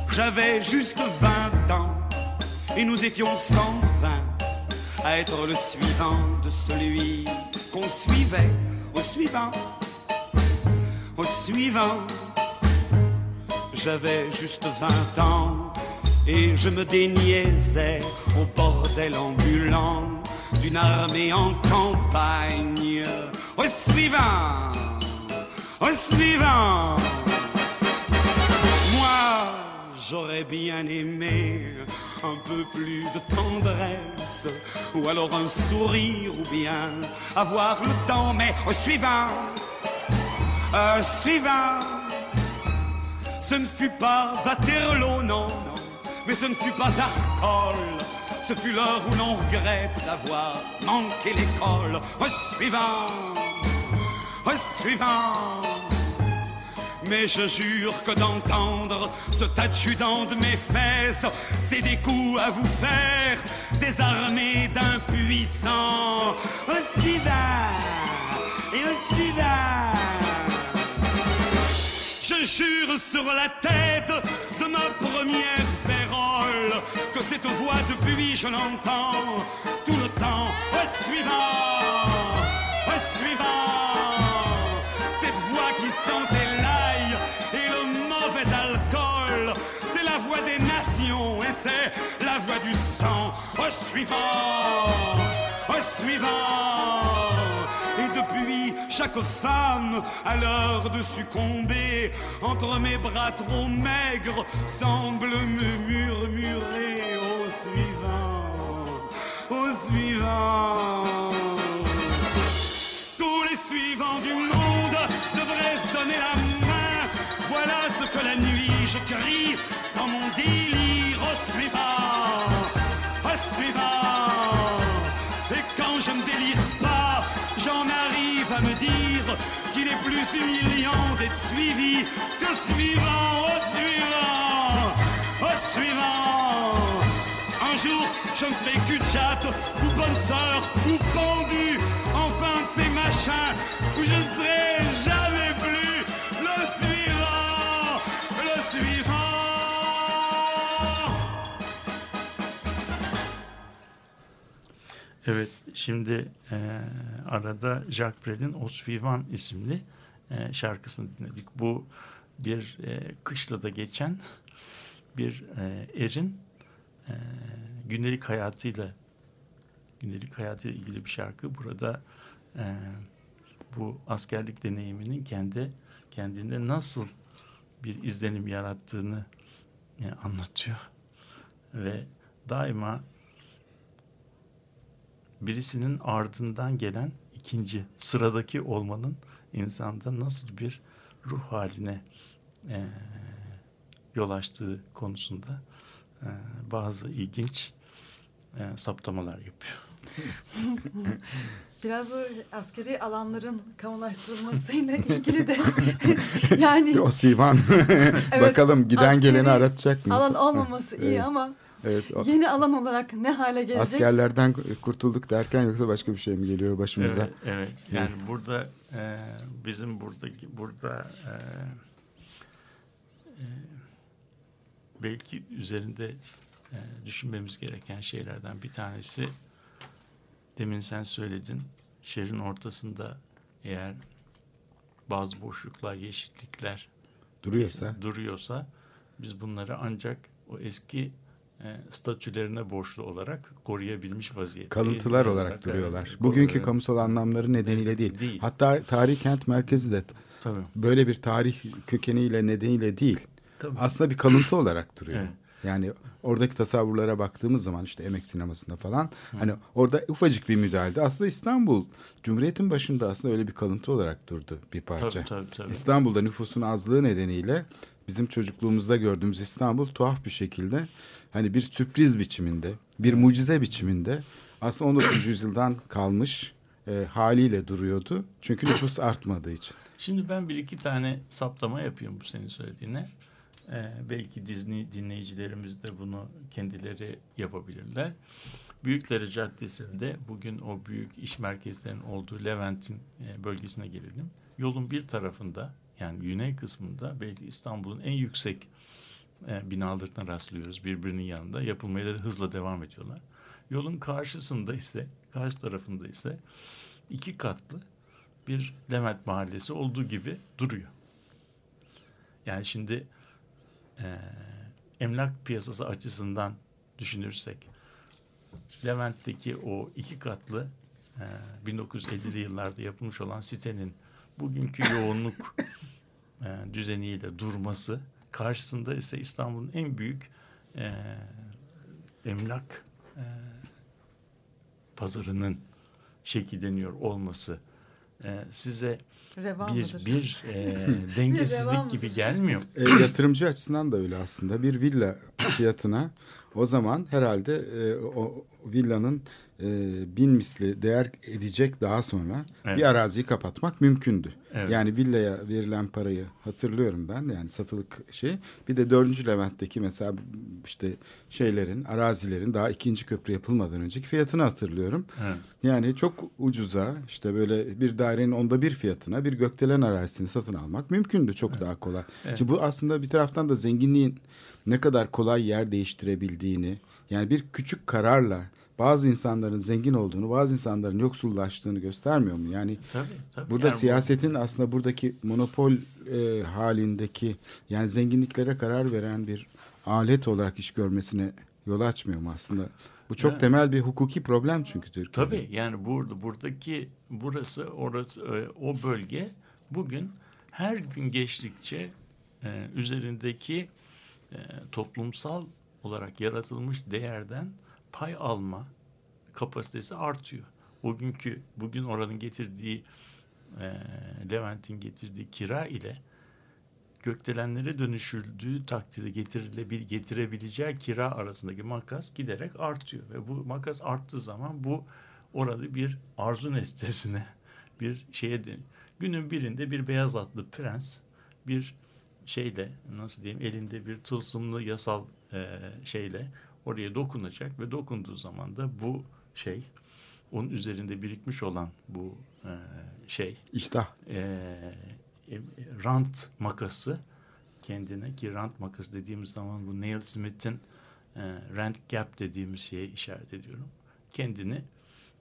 Speaker 7: J'avais juste 20 ans et nous étions 120 à être le suivant de celui qu'on suivait. Au suivant, au suivant. J'avais juste 20 ans et je me déniaisais au bordel ambulant d'une armée en campagne. Au suivant, au suivant. Moi, j'aurais bien aimé un peu plus de tendresse, ou alors un sourire, ou bien avoir le temps, mais au suivant, au suivant. Ce ne fut pas Waterloo, non, non, mais ce ne fut pas Arcole. Ce fut l'heure où l'on regrette d'avoir manqué l'école. Au suivant, au suivant. Mais je jure que d'entendre ce adjudant de mes fesses, c'est des coups à vous faire, des armées d'impuissants. Au suivant, et au suivant. Je jure sur la tête de ma première férole que cette voix depuis je l'entends tout le temps. Au suivant, au suivant, cette voix qui sentait l'ail et le mauvais alcool, c'est la voix des nations et c'est la voix du sang. Au suivant, au suivant. Et depuis, chaque femme, à l'heure de succomber, entre mes bras trop maigres, semble me murmurer au suivant, au suivant. vivants du monde devraient se donner la main. Voilà ce que la nuit je crie dans mon délire au suivant, au suivant. Humiliant d'être suivi que suivant, au suivant, au suivant. Un jour, je ne serai qu'une chatte, ou bonne sœur, ou pendu, enfin de ces machins, où je ne serai jamais plus le suivant, le suivant.
Speaker 6: Evet, şimdi arada Jacques Brel'in O Suivant isimli e, şarkısını dinledik. Bu bir e, kışlada geçen bir e, erin e, gündelik hayatıyla gündelik hayatıyla ilgili bir şarkı. Burada e, bu askerlik deneyiminin kendi kendinde nasıl bir izlenim yarattığını e, anlatıyor ve daima birisinin ardından gelen ikinci sıradaki olmanın insanda nasıl bir ruh haline e, yol açtığı konusunda e, bazı ilginç e, saptamalar yapıyor. *laughs*
Speaker 5: Biraz o askeri alanların kamulaştırılmasıyla ilgili de *laughs* yani
Speaker 4: O Sivan. *laughs* Bakalım giden geleni aratacak mı?
Speaker 5: alan olmaması iyi
Speaker 4: Evet.
Speaker 5: ama
Speaker 4: Evet. o-
Speaker 5: yeni alan olarak ne hale gelecek?
Speaker 4: Askerlerden kurtulduk derken yoksa başka bir şey mi geliyor başımıza?
Speaker 6: Evet, evet. Yani burada e, bizim buradaki burada e, e, belki üzerinde e, düşünmemiz gereken şeylerden bir tanesi demin sen söyledin şehrin ortasında eğer bazı boşluklar, yeşillikler
Speaker 4: Duruyorsa.
Speaker 6: duruyorsa biz bunları ancak o eski statülerine borçlu olarak koruyabilmiş vaziyette.
Speaker 4: Kalıntılar olarak duruyorlar. Bugünkü kamusal anlamları nedeniyle değil.
Speaker 6: Değil.
Speaker 4: Hatta tarih kent merkezi de
Speaker 6: Tabii.
Speaker 4: böyle bir tarih kökeniyle nedeniyle değil.
Speaker 6: Tabii.
Speaker 4: Aslında bir kalıntı olarak duruyor.
Speaker 6: Evet.
Speaker 4: Yani oradaki tasavvurlara baktığımız zaman işte emek sinemasında falan hani orada ufacık bir müdahalede aslında İstanbul Cumhuriyet'in başında aslında öyle bir kalıntı olarak durdu bir parça.
Speaker 6: Tabii, tabii, tabii.
Speaker 4: İstanbul'da nüfusun azlığı nedeniyle bizim çocukluğumuzda gördüğümüz İstanbul tuhaf bir şekilde hani bir sürpriz biçiminde, bir mucize biçiminde aslında 19. yüzyıldan kalmış e, haliyle duruyordu. Çünkü nüfus artmadığı için.
Speaker 6: Şimdi ben bir iki tane saptama yapıyorum bu senin söylediğine. Ee, belki Disney dinleyicilerimiz de bunu kendileri yapabilirler. Büyükdere Caddesi'nde bugün o büyük iş merkezlerinin olduğu Levent'in e, bölgesine gelelim. Yolun bir tarafında yani güney kısmında belki İstanbul'un en yüksek e, binalarına rastlıyoruz birbirinin yanında. Yapılmaya da hızla devam ediyorlar. Yolun karşısında ise, karşı tarafında ise iki katlı bir Levent Mahallesi olduğu gibi duruyor. Yani şimdi e, emlak piyasası açısından düşünürsek Levent'teki o iki katlı e, 1950'li yıllarda yapılmış olan sitenin bugünkü yoğunluk e, düzeniyle durması karşısında ise İstanbul'un en büyük e, emlak e, pazarının şekilleniyor olması e, size
Speaker 5: Revan
Speaker 6: bir
Speaker 5: mıdır?
Speaker 6: bir e, *laughs* dengesizlik gibi gelmiyor.
Speaker 4: E, yatırımcı açısından da öyle aslında. Bir villa fiyatına o zaman herhalde e, o villanın e, bin misli değer edecek daha sonra
Speaker 6: Evet.
Speaker 4: bir araziyi kapatmak mümkündü.
Speaker 6: Evet.
Speaker 4: Yani villaya verilen parayı hatırlıyorum ben yani satılık şey. Bir de dördüncü Levent'teki mesela işte şeylerin arazilerin daha ikinci köprü yapılmadan önceki fiyatını hatırlıyorum.
Speaker 6: Evet.
Speaker 4: Yani çok ucuza işte böyle bir dairenin onda bir fiyatına bir gökdelen arazisini satın almak mümkündü. Çok daha kolay. Şimdi bu aslında bir taraftan da zenginliğin ne kadar kolay yer değiştirebildiğini yani bir küçük kararla bazı insanların zengin olduğunu bazı insanların yoksullaştığını göstermiyor mu? Yani
Speaker 6: Tabii, tabii.
Speaker 4: burada
Speaker 6: Yani bu-
Speaker 4: siyasetin aslında buradaki monopol e, halindeki yani zenginliklere karar veren bir alet olarak iş görmesine yol açmıyor mu aslında? Bu çok
Speaker 6: Evet.
Speaker 4: temel bir hukuki problem çünkü Türkiye'de.
Speaker 6: Tabii yani burada buradaki burası orası e, o bölge bugün her gün geçtikçe e, üzerindeki e, toplumsal olarak yaratılmış değerden pay alma kapasitesi artıyor. Bugünkü bugün oranın getirdiği e, Levent'in getirdiği kira ile gökdelenlere dönüşüldüğü takdirde getirilebil getirebileceği kira arasındaki makas giderek artıyor ve bu makas arttığı zaman bu orada bir arzu nesnesine bir şeye dönüyor. Günün birinde bir beyaz atlı prens bir şeyle nasıl diyeyim elinde bir tılsımlı yasal e, şeyle oraya dokunacak ve dokunduğu zaman da bu şey onun üzerinde birikmiş olan bu e, şey
Speaker 4: İştah.
Speaker 6: e, e, rant makası kendine ki rant makası dediğimiz zaman bu Neil Smith'in e, rent gap dediğimiz şeye işaret ediyorum. Kendini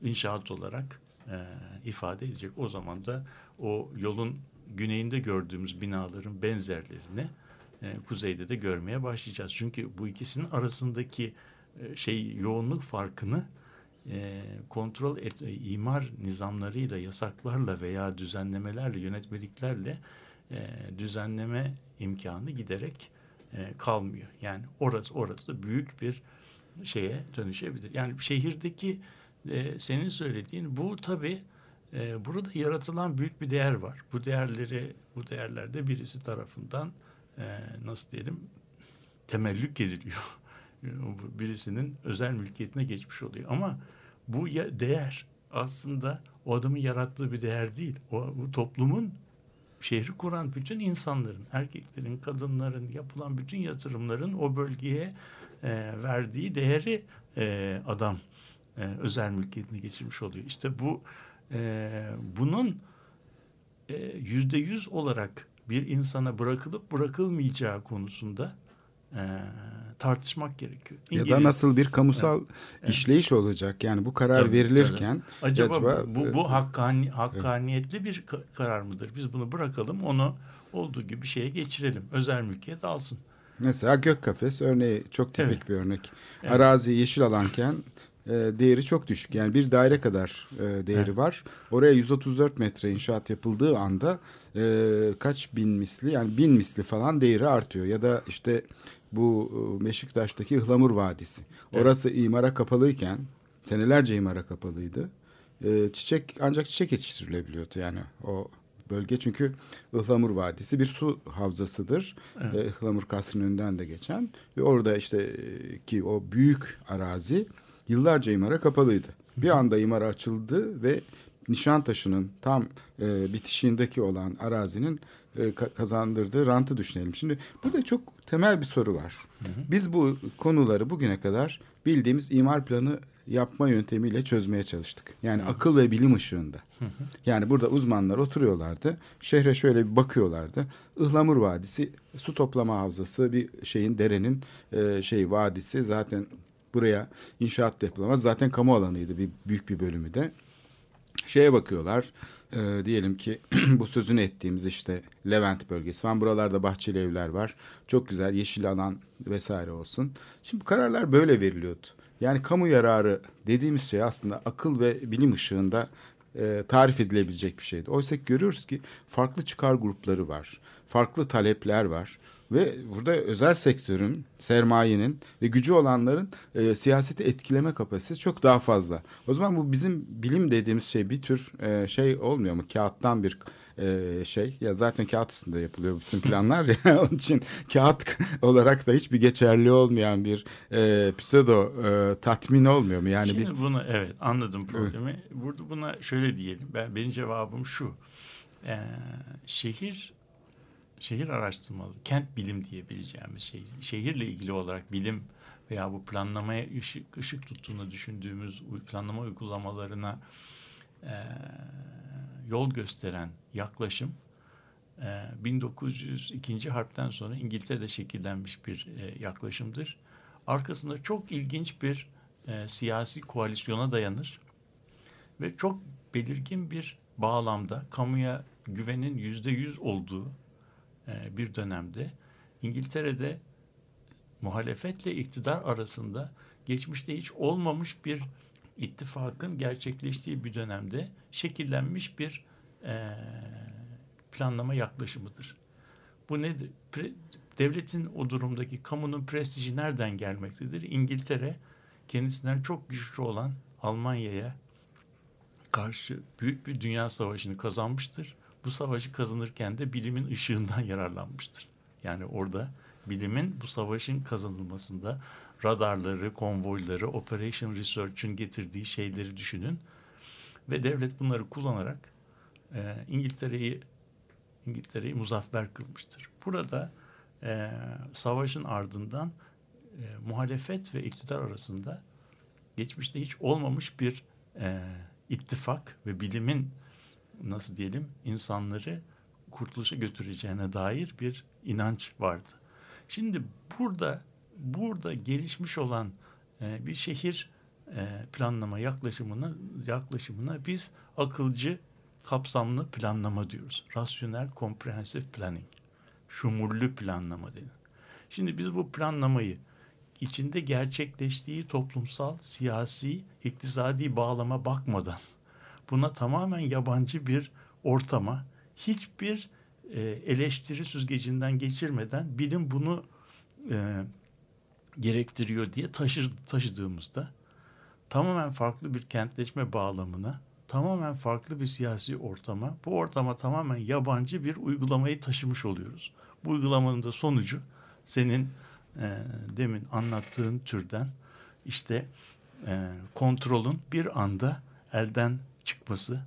Speaker 6: inşaat olarak e, ifade edecek. O zaman da o yolun güneyinde gördüğümüz binaların benzerlerini e, kuzeyde de görmeye başlayacağız. Çünkü bu ikisinin arasındaki e, şey yoğunluk farkını e, kontrol et, e, imar nizamlarıyla, yasaklarla veya düzenlemelerle, yönetmeliklerle e, düzenleme imkanı giderek e, kalmıyor. Yani orası orası büyük bir şeye dönüşebilir. Yani şehirdeki e, senin söylediğin bu tabii e, burada yaratılan büyük bir değer var. Bu değerleri bu değerlerde birisi tarafından e, nasıl diyelim temellük ediliyor. *laughs* Birisinin özel mülkiyetine geçmiş oluyor. Ama bu değer aslında o adamın yarattığı bir değer değil. O bu toplumun şehri kuran bütün insanların, erkeklerin, kadınların yapılan bütün yatırımların o bölgeye e, verdiği değeri e, adam e, özel mülkiyetine geçirmiş oluyor. İşte bu e, bunun e, yüzde yüz olarak bir insana bırakılıp bırakılmayacağı konusunda e, tartışmak gerekiyor.
Speaker 4: Ya
Speaker 6: İngiliz-
Speaker 4: da nasıl bir kamusal
Speaker 6: Evet.
Speaker 4: işleyiş olacak? Yani bu karar
Speaker 6: Tabii,
Speaker 4: verilirken
Speaker 6: Acaba,
Speaker 4: acaba,
Speaker 6: bu,
Speaker 4: e,
Speaker 6: bu hakkani, hakkaniyetli bir ka- karar mıdır? Biz bunu bırakalım, onu olduğu gibi şeye geçirelim. Özel mülkiyet alsın.
Speaker 4: Mesela gök kafes örneği çok tipik
Speaker 6: Evet.
Speaker 4: bir örnek.
Speaker 6: Evet.
Speaker 4: Arazi yeşil alanken e, değeri çok düşük. Yani bir daire kadar e, değeri var. Oraya 134 metre inşaat yapıldığı anda e, kaç bin misli yani bin misli falan değeri artıyor. Ya da işte bu e, Meşiktaş'taki Ihlamur Vadisi. Orası imara kapalıyken senelerce imara kapalıydı. E, çiçek ancak çiçek yetiştirilebiliyordu yani o bölge çünkü Ihlamur Vadisi bir su havzasıdır. E, Ihlamur Kasrı'nın önünden de geçen ve orada işte e, ki o büyük arazi yıllarca imara kapalıydı. Bir anda imara açıldı ve Nişantaşı'nın tam e, bitişiğindeki olan arazinin e, ka- kazandırdığı rantı düşünelim. Şimdi burada çok temel bir soru var. Biz bu konuları bugüne kadar bildiğimiz imar planı yapma yöntemiyle çözmeye çalıştık. Yani akıl ve bilim ışığında. Yani burada uzmanlar oturuyorlardı. Şehre şöyle bir bakıyorlardı. Ihlamur Vadisi su toplama havzası bir şeyin derenin e, şey vadisi zaten buraya inşaat da yapılamaz. Zaten kamu alanıydı bir büyük bir bölümü de. Şeye bakıyorlar. e, diyelim ki *clears throat* bu sözünü ettiğimiz işte Levent bölgesi falan buralarda bahçeli evler var. Çok güzel yeşil alan vesaire olsun. Şimdi bu kararlar böyle veriliyordu. Yani kamu yararı dediğimiz şey aslında akıl ve bilim ışığında e, tarif edilebilecek bir şeydi. Oysa ki görüyoruz ki farklı çıkar grupları var. Farklı talepler var. Ve burada özel sektörün, sermayenin ve gücü olanların e, siyaseti etkileme kapasitesi çok daha fazla. O zaman bu bizim bilim dediğimiz şey bir tür e, şey olmuyor mu? Kağıttan bir e, şey. Ya zaten kağıt üstünde yapılıyor bütün planlar ya. *laughs* Onun için kağıt olarak da hiçbir geçerli olmayan bir e, pseudo e, tatmin olmuyor mu? Yani
Speaker 6: Şimdi
Speaker 4: bir
Speaker 6: bunu evet anladım problemi. Burada buna şöyle diyelim. Ben benim cevabım şu. Ee, şehir şehir araştırmalı, kent bilim diyebileceğimiz şey. Şehirle ilgili olarak bilim veya bu planlamaya ışık, ışık tuttuğunu düşündüğümüz planlama uygulamalarına e, yol gösteren yaklaşım e, 1902. harpten sonra İngiltere'de şekillenmiş bir e, yaklaşımdır. Arkasında çok ilginç bir e, siyasi koalisyona dayanır ve çok belirgin bir bağlamda kamuya güvenin yüzde yüz olduğu e, bir dönemde İngiltere'de muhalefetle iktidar arasında geçmişte hiç olmamış bir ittifakın gerçekleştiği bir dönemde şekillenmiş bir e, planlama yaklaşımıdır. Bu nedir? Pre- devletin o durumdaki kamunun prestiji nereden gelmektedir? İngiltere kendisinden çok güçlü olan Almanya'ya karşı büyük bir dünya savaşını kazanmıştır. Bu savaşı kazanırken de bilimin ışığından yararlanmıştır. Yani orada bilimin bu savaşın kazanılmasında radarları, konvoyları, Operation Research'ün getirdiği şeyleri düşünün. Ve devlet bunları kullanarak e, İngiltere'yi İngiltere'yi muzaffer kılmıştır. Burada e, savaşın ardından e, muhalefet ve iktidar arasında geçmişte hiç olmamış bir e, ittifak ve bilimin nasıl diyelim insanları kurtuluşa götüreceğine dair bir inanç vardı. Şimdi burada burada gelişmiş olan e, bir şehir e, planlama yaklaşımına yaklaşımına biz akılcı kapsamlı planlama diyoruz. Rasyonel comprehensive planning. Şumullü planlama denir. Şimdi biz bu planlamayı içinde gerçekleştiği toplumsal, siyasi, iktisadi bağlama bakmadan buna tamamen yabancı bir ortama hiçbir e, eleştiri süzgecinden geçirmeden bilim bunu e, gerektiriyor diye taşır, taşıdığımızda tamamen farklı bir kentleşme bağlamına, tamamen farklı bir siyasi ortama, bu ortama tamamen yabancı bir uygulamayı taşımış oluyoruz. Bu uygulamanın da sonucu senin e, demin anlattığın türden işte e, kontrolün bir anda elden çıkması,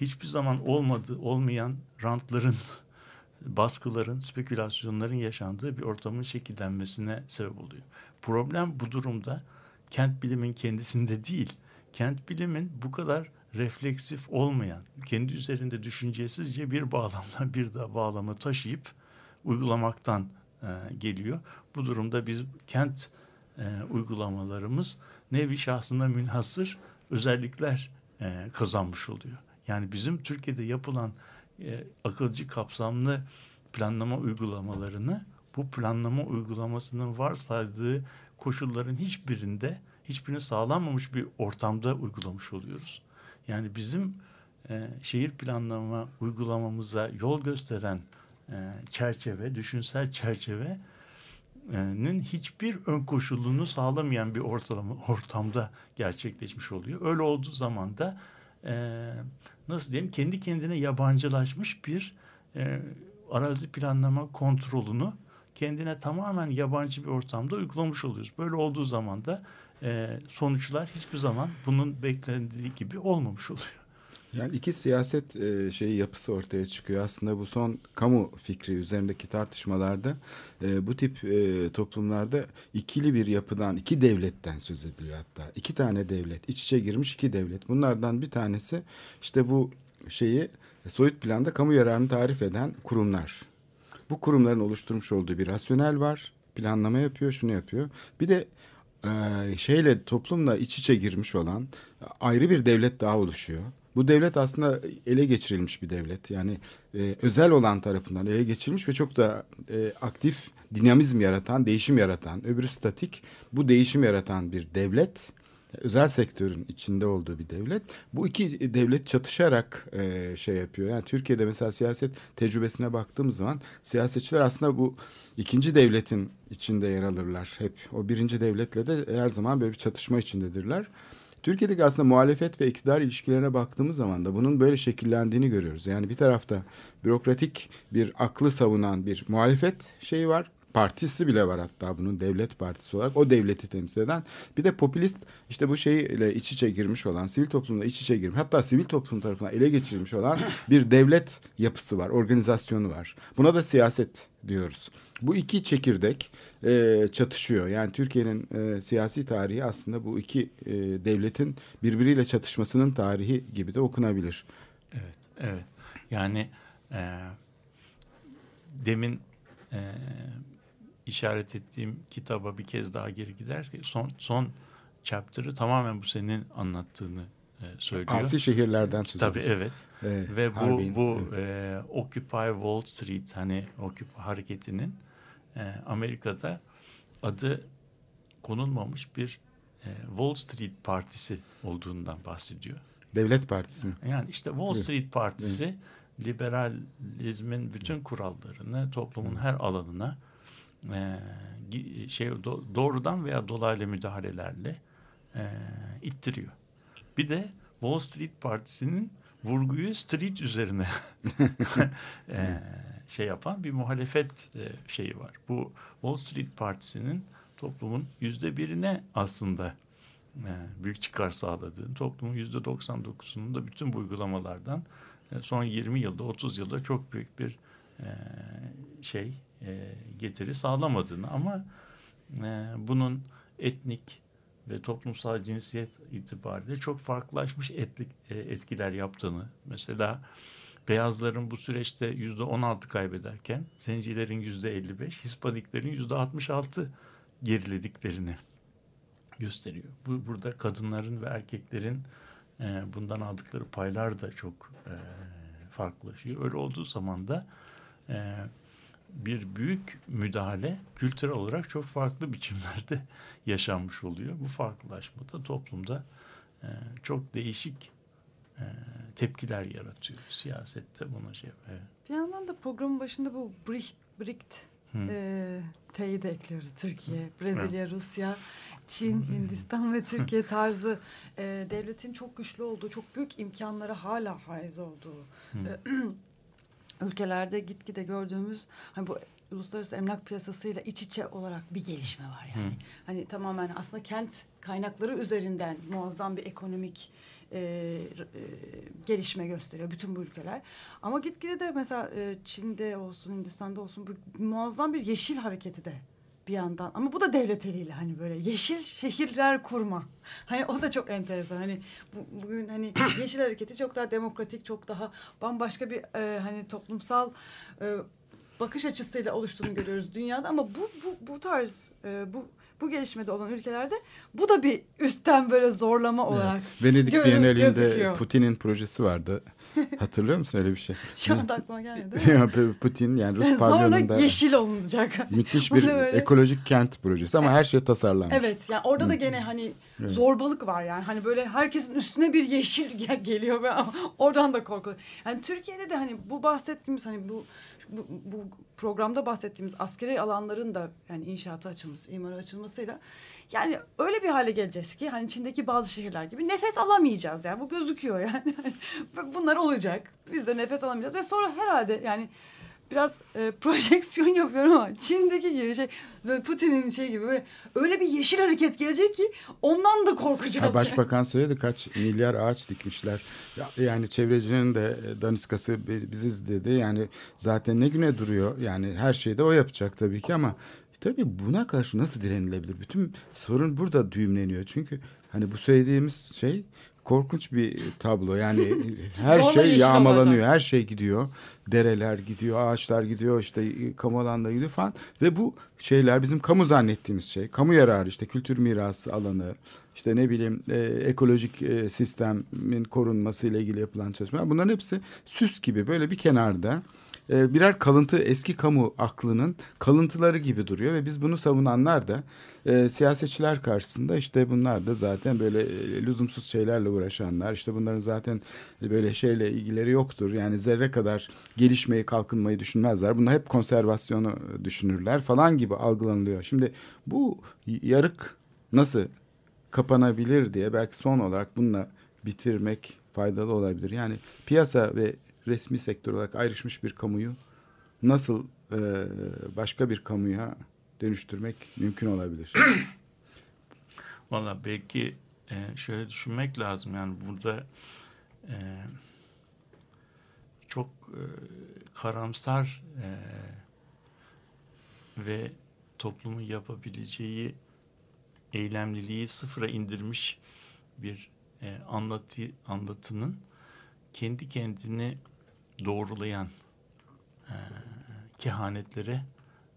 Speaker 6: hiçbir zaman olmadı olmayan rantların, *laughs* baskıların, spekülasyonların yaşandığı bir ortamın şekillenmesine sebep oluyor. Problem bu durumda kent bilimin kendisinde *laughs* değil, kent bilimin bu kadar refleksif olmayan, kendi üzerinde düşüncesizce bir bağlamdan *laughs* bir daha bağlama taşıyıp uygulamaktan e, geliyor. Bu durumda biz kent e, uygulamalarımız nevi şahsına münhasır özellikler e, kazanmış oluyor. Yani bizim Türkiye'de yapılan e, akılcı kapsamlı planlama uygulamalarını bu planlama uygulamasının varsaydığı koşulların hiçbirinde hiçbirini sağlanmamış bir ortamda uygulamış oluyoruz. Yani bizim e, şehir planlama uygulamamıza yol gösteren e, çerçeve, düşünsel çerçevenin hiçbir ön koşulunu sağlamayan bir ortalama, ortamda gerçekleşmiş oluyor. Öyle olduğu zaman da e, nasıl diyeyim kendi kendine yabancılaşmış bir e, arazi planlama kontrolünü kendine tamamen yabancı bir ortamda uygulamış oluyoruz. Böyle olduğu zaman da e, sonuçlar hiçbir zaman bunun beklendiği gibi olmamış oluyor.
Speaker 4: Yani iki siyaset e, şeyi yapısı ortaya çıkıyor. Aslında bu son kamu fikri üzerindeki tartışmalarda e, bu tip e, toplumlarda ikili bir yapıdan, iki devletten söz ediliyor hatta. İki tane devlet, iç içe girmiş iki devlet. Bunlardan bir tanesi işte bu şeyi soyut planda kamu yararını tarif eden kurumlar. Bu kurumların oluşturmuş olduğu bir rasyonel var. Planlama yapıyor, şunu yapıyor. Bir de e, şeyle toplumla iç içe girmiş olan ayrı bir devlet daha oluşuyor. Bu devlet aslında ele geçirilmiş bir devlet. Yani e, özel olan tarafından ele geçirilmiş ve çok da e, aktif dinamizm yaratan, değişim yaratan, öbürü statik bu değişim yaratan bir devlet. Özel sektörün içinde olduğu bir devlet. Bu iki devlet çatışarak e, şey yapıyor. Yani Türkiye'de mesela siyaset tecrübesine baktığımız zaman siyasetçiler aslında bu ikinci devletin içinde yer alırlar. Hep o birinci devletle de her zaman böyle bir çatışma içindedirler. Türkiye'deki aslında muhalefet ve iktidar ilişkilerine baktığımız zaman da bunun böyle şekillendiğini görüyoruz. Yani bir tarafta bürokratik bir aklı savunan bir muhalefet şeyi var partisi bile var hatta bunun devlet partisi olarak. O devleti temsil eden. Bir de popülist işte bu şeyle iç içe girmiş olan sivil toplumla iç içe girmiş hatta sivil toplum tarafından ele geçirilmiş olan *clears throat* bir devlet yapısı var organizasyonu var. Buna da siyaset diyoruz. Bu iki çekirdek e, çatışıyor. Yani Türkiye'nin e, siyasi tarihi aslında bu iki e, devletin birbiriyle çatışmasının tarihi gibi de okunabilir.
Speaker 6: Evet evet. Yani e, demin e, işaret ettiğim kitaba bir kez daha geri gidersek son son chapter'ı tamamen bu senin anlattığını e, söylüyor.
Speaker 4: Asi şehirlerden söz
Speaker 6: Tabii evet.
Speaker 4: evet.
Speaker 6: Ve bu Harbin, bu evet. e, Occupy Wall Street hani Occupy hareketinin e, Amerika'da adı konulmamış bir e, Wall Street Partisi olduğundan bahsediyor.
Speaker 4: Devlet Partisi mi?
Speaker 6: Yani işte Wall Street Partisi evet. liberalizmin bütün kurallarını toplumun her alanına e, şey doğrudan veya dolaylı müdahalelerle e, ittiriyor. Bir de Wall Street Partisi'nin vurguyu street üzerine *laughs* *laughs* e, şey yapan bir muhalefet e, şeyi var. Bu Wall Street Partisi'nin toplumun yüzde birine aslında e, büyük çıkar sağladığını, toplumun yüzde 99'unun da bütün bu uygulamalardan e, son 20 yılda 30 yılda çok büyük bir e, şey e, getiri sağlamadığını ama e, bunun etnik ve toplumsal cinsiyet itibariyle çok farklılaşmış etlik, e, etkiler yaptığını mesela beyazların bu süreçte yüzde 16 kaybederken zencilerin yüzde 55 Hispaniklerin yüzde 66 gerilediklerini gösteriyor. Bu burada kadınların ve erkeklerin bundan aldıkları paylar da çok e, farklılaşıyor. Öyle olduğu zaman da bir büyük müdahale kültürel olarak çok farklı biçimlerde *laughs* yaşanmış oluyor. Bu farklılaşma da toplumda e, çok değişik e, tepkiler yaratıyor. Siyasette buna şey evet.
Speaker 5: Bir yandan da programın başında bu BRICT, BRICT
Speaker 6: Hı.
Speaker 5: e, T'yi de ekliyoruz. Türkiye, Brezilya, Rusya, Çin, Hindistan ve *laughs* Türkiye tarzı e, devletin çok güçlü olduğu, çok büyük imkanlara hala haiz olduğu e, ülkelerde gitgide gördüğümüz hani bu uluslararası emlak piyasasıyla iç içe olarak bir gelişme var yani.
Speaker 6: Hı.
Speaker 5: Hani tamamen aslında kent kaynakları üzerinden muazzam bir ekonomik e, e, gelişme gösteriyor bütün bu ülkeler. Ama gitgide de mesela e, Çin'de olsun, Hindistan'da olsun bu muazzam bir yeşil hareketi de bir yandan. Ama bu da devlet eliyle hani böyle yeşil şehirler kurma. Hani o da çok enteresan. Hani bu, bugün hani *clears throat* yeşil hareketi çok daha demokratik, çok daha bambaşka bir e, hani toplumsal e, bakış açısıyla oluştuğunu görüyoruz dünyada ama bu bu bu tarz e, bu bu gelişmede olan ülkelerde bu da bir üstten böyle zorlama olarak
Speaker 4: Venedik
Speaker 5: gö-
Speaker 4: Bienalinde. Putin'in projesi vardı. *laughs* Hatırlıyor musun öyle bir şey? *laughs*
Speaker 5: Şu anda aklıma gelmedi. *laughs*
Speaker 4: Putin yani Rus
Speaker 5: Sonra
Speaker 4: pavyonunda
Speaker 5: yeşil olunacak.
Speaker 4: müthiş bir
Speaker 5: böyle-
Speaker 4: ekolojik kent projesi ama her şey tasarlanmış.
Speaker 5: Evet yani orada da gene hani zorbalık var yani. Hani böyle herkesin üstüne bir yeşil gel- geliyor ve oradan da korku. Yani Türkiye'de de hani bu bahsettiğimiz hani bu bu, bu programda bahsettiğimiz askeri alanların da yani inşaata açılması, imara açılmasıyla yani öyle bir hale geleceğiz ki hani içindeki bazı şehirler gibi nefes alamayacağız yani bu gözüküyor yani. *laughs* Bunlar olacak. Biz de nefes alamayacağız ve sonra herhalde yani biraz e, *laughs* projeksiyon yapıyorum ama Çin'deki gibi şey Putin'in şey gibi böyle öyle bir yeşil hareket gelecek ki ondan da korkacağız. Yani.
Speaker 4: Başbakan söyledi kaç milyar ağaç dikmişler. Ya- Yani çevrecinin de e, daniskası bi- biziz dedi. Yani zaten ne güne duruyor. Yani her şeyi de o yapacak tabii ki ama tabii buna karşı nasıl direnilebilir? Bütün sorun burada düğümleniyor. Çünkü hani bu söylediğimiz şey korkunç bir tablo. Yani *laughs* her şey yağmalanıyor.
Speaker 5: olacak.
Speaker 4: Her şey gidiyor. Dereler gidiyor, ağaçlar gidiyor, işte e, kamu alanları gidiyor falan. Ve bu şeyler bizim kamu zannettiğimiz şey. Kamu yararı işte kültür mirası alanı, işte ne bileyim e, ekolojik e, sistemin korunması ile ilgili yapılan çalışmalar. Bunların hepsi süs gibi böyle bir kenarda e, birer kalıntı eski kamu aklının kalıntıları gibi duruyor ve biz bunu savunanlar da e, siyasetçiler karşısında işte bunlar da zaten böyle e, lüzumsuz şeylerle uğraşanlar işte bunların zaten böyle şeyle ilgileri yoktur yani zerre kadar gelişmeyi kalkınmayı düşünmezler bunlar hep konservasyonu düşünürler falan gibi algılanılıyor. Şimdi bu yarık nasıl kapanabilir diye belki son olarak bununla bitirmek faydalı olabilir. Yani piyasa ve resmi sektör olarak ayrışmış bir kamuyu nasıl e, başka bir kamuya dönüştürmek mümkün olabilir? *clears throat*
Speaker 6: Valla belki e, şöyle düşünmek lazım yani burada e, çok e, karamsar e, ve toplumun yapabileceği eylemliliği sıfıra indirmiş bir e, anlatı anlatının kendi kendini doğrulayan e, kehanetlere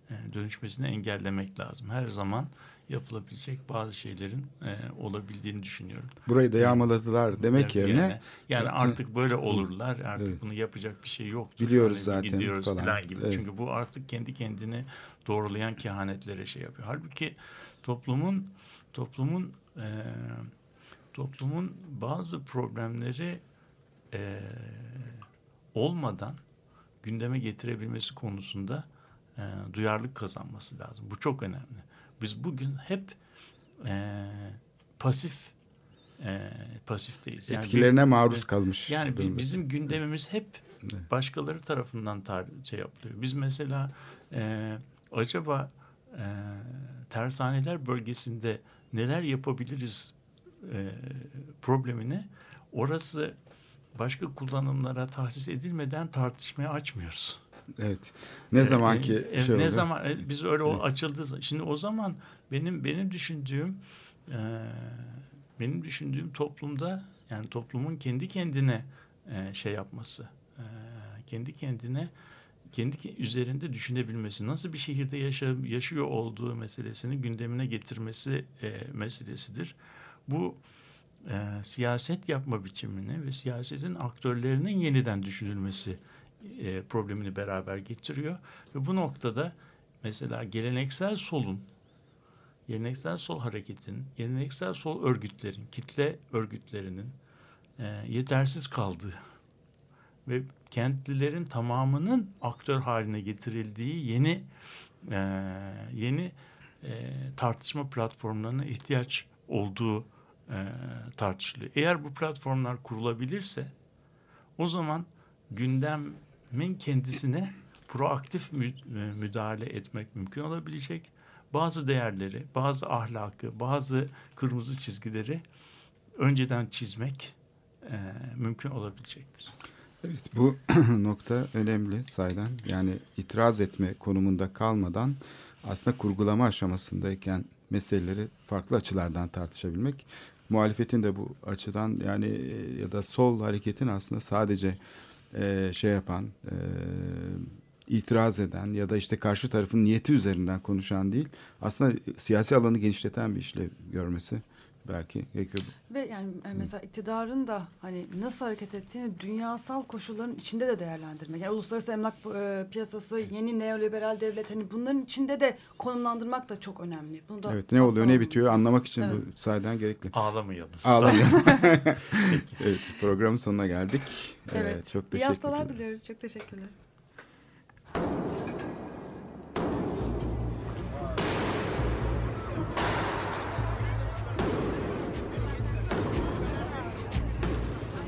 Speaker 6: e, dönüşmesini engellemek lazım. Her zaman yapılabilecek bazı şeylerin e, olabildiğini düşünüyorum.
Speaker 4: Burayı da yağmaladılar demek
Speaker 6: Yani-
Speaker 4: yerine
Speaker 6: yani, yani *laughs* artık böyle olurlar. Artık
Speaker 4: Evet.
Speaker 6: bunu yapacak bir şey yoktur.
Speaker 4: Biliyoruz
Speaker 6: Hani
Speaker 4: zaten
Speaker 6: gidiyoruz
Speaker 4: falan.
Speaker 6: falan gibi.
Speaker 4: Evet.
Speaker 6: Çünkü bu artık kendi kendini doğrulayan kehanetlere şey yapıyor. Halbuki toplumun toplumun e, toplumun bazı problemleri e, olmadan gündeme getirebilmesi konusunda e, duyarlılık kazanması lazım. Bu çok önemli. Biz bugün hep e, pasif e, pasifteyiz. Yani
Speaker 4: Etkilerine
Speaker 6: bir-
Speaker 4: maruz kalmış.
Speaker 6: Yani
Speaker 4: durumda.
Speaker 6: bizim gündemimiz hep başkaları tarafından tar şey yapılıyor. Biz mesela e, acaba e, tersaneler bölgesinde neler yapabiliriz e, problemini orası başka kullanımlara tahsis edilmeden tartışmaya açmıyoruz.
Speaker 4: Evet. Ne zaman ki
Speaker 6: E, e,
Speaker 4: şey
Speaker 6: ne
Speaker 4: oldu.
Speaker 6: zaman e, biz öyle o açıldı şimdi o zaman benim benim düşündüğüm e, benim düşündüğüm toplumda yani toplumun kendi kendine e, şey yapması e, kendi kendine kendi ke- üzerinde düşünebilmesi nasıl bir şehirde yaşa, yaşıyor olduğu meselesini gündemine getirmesi e, meselesidir. Bu e, siyaset yapma biçimini ve siyasetin aktörlerinin yeniden düşünülmesi e, problemini beraber getiriyor. Ve bu noktada mesela geleneksel solun, geleneksel sol hareketin, geleneksel sol örgütlerin, kitle örgütlerinin e, yetersiz kaldığı ve kentlilerin tamamının aktör haline getirildiği yeni e, yeni e, tartışma platformlarına ihtiyaç olduğu e, tartışılıyor. Eğer bu platformlar kurulabilirse o zaman gündemin kendisine proaktif e, müdahale etmek mümkün olabilecek. Bazı değerleri, bazı ahlakı, bazı kırmızı çizgileri önceden çizmek e, mümkün olabilecektir.
Speaker 4: Evet, bu *clears throat* nokta önemli saydan. Yani itiraz etme konumunda kalmadan aslında kurgulama aşamasındayken meseleleri farklı açılardan tartışabilmek. Muhalefetin de bu açıdan yani e, ya da sol hareketin aslında sadece e, şey yapan, e, itiraz eden ya da işte karşı tarafın niyeti üzerinden konuşan değil, aslında siyasi alanı genişleten bir işlev görmesi belki gerekiyor.
Speaker 5: Ve yani e, mesela iktidarın da hani nasıl hareket ettiğini dünyasal koşulların içinde de değerlendirmek. Yani uluslararası emlak e, piyasası, yeni neoliberal devlet hani bunların içinde de konumlandırmak da çok önemli. Bunu da
Speaker 4: Evet, ne oluyor, ne bitiyor
Speaker 5: lazım.
Speaker 4: anlamak için
Speaker 5: Evet.
Speaker 4: bu sayeden gerekli.
Speaker 6: Ağlamayalım.
Speaker 4: Ağlamayalım. *laughs* evet, programın sonuna geldik.
Speaker 5: Evet.
Speaker 4: Evet, çok
Speaker 5: İyi
Speaker 4: teşekkür
Speaker 5: haftalar
Speaker 4: ederim.
Speaker 5: diliyoruz. Çok teşekkürler.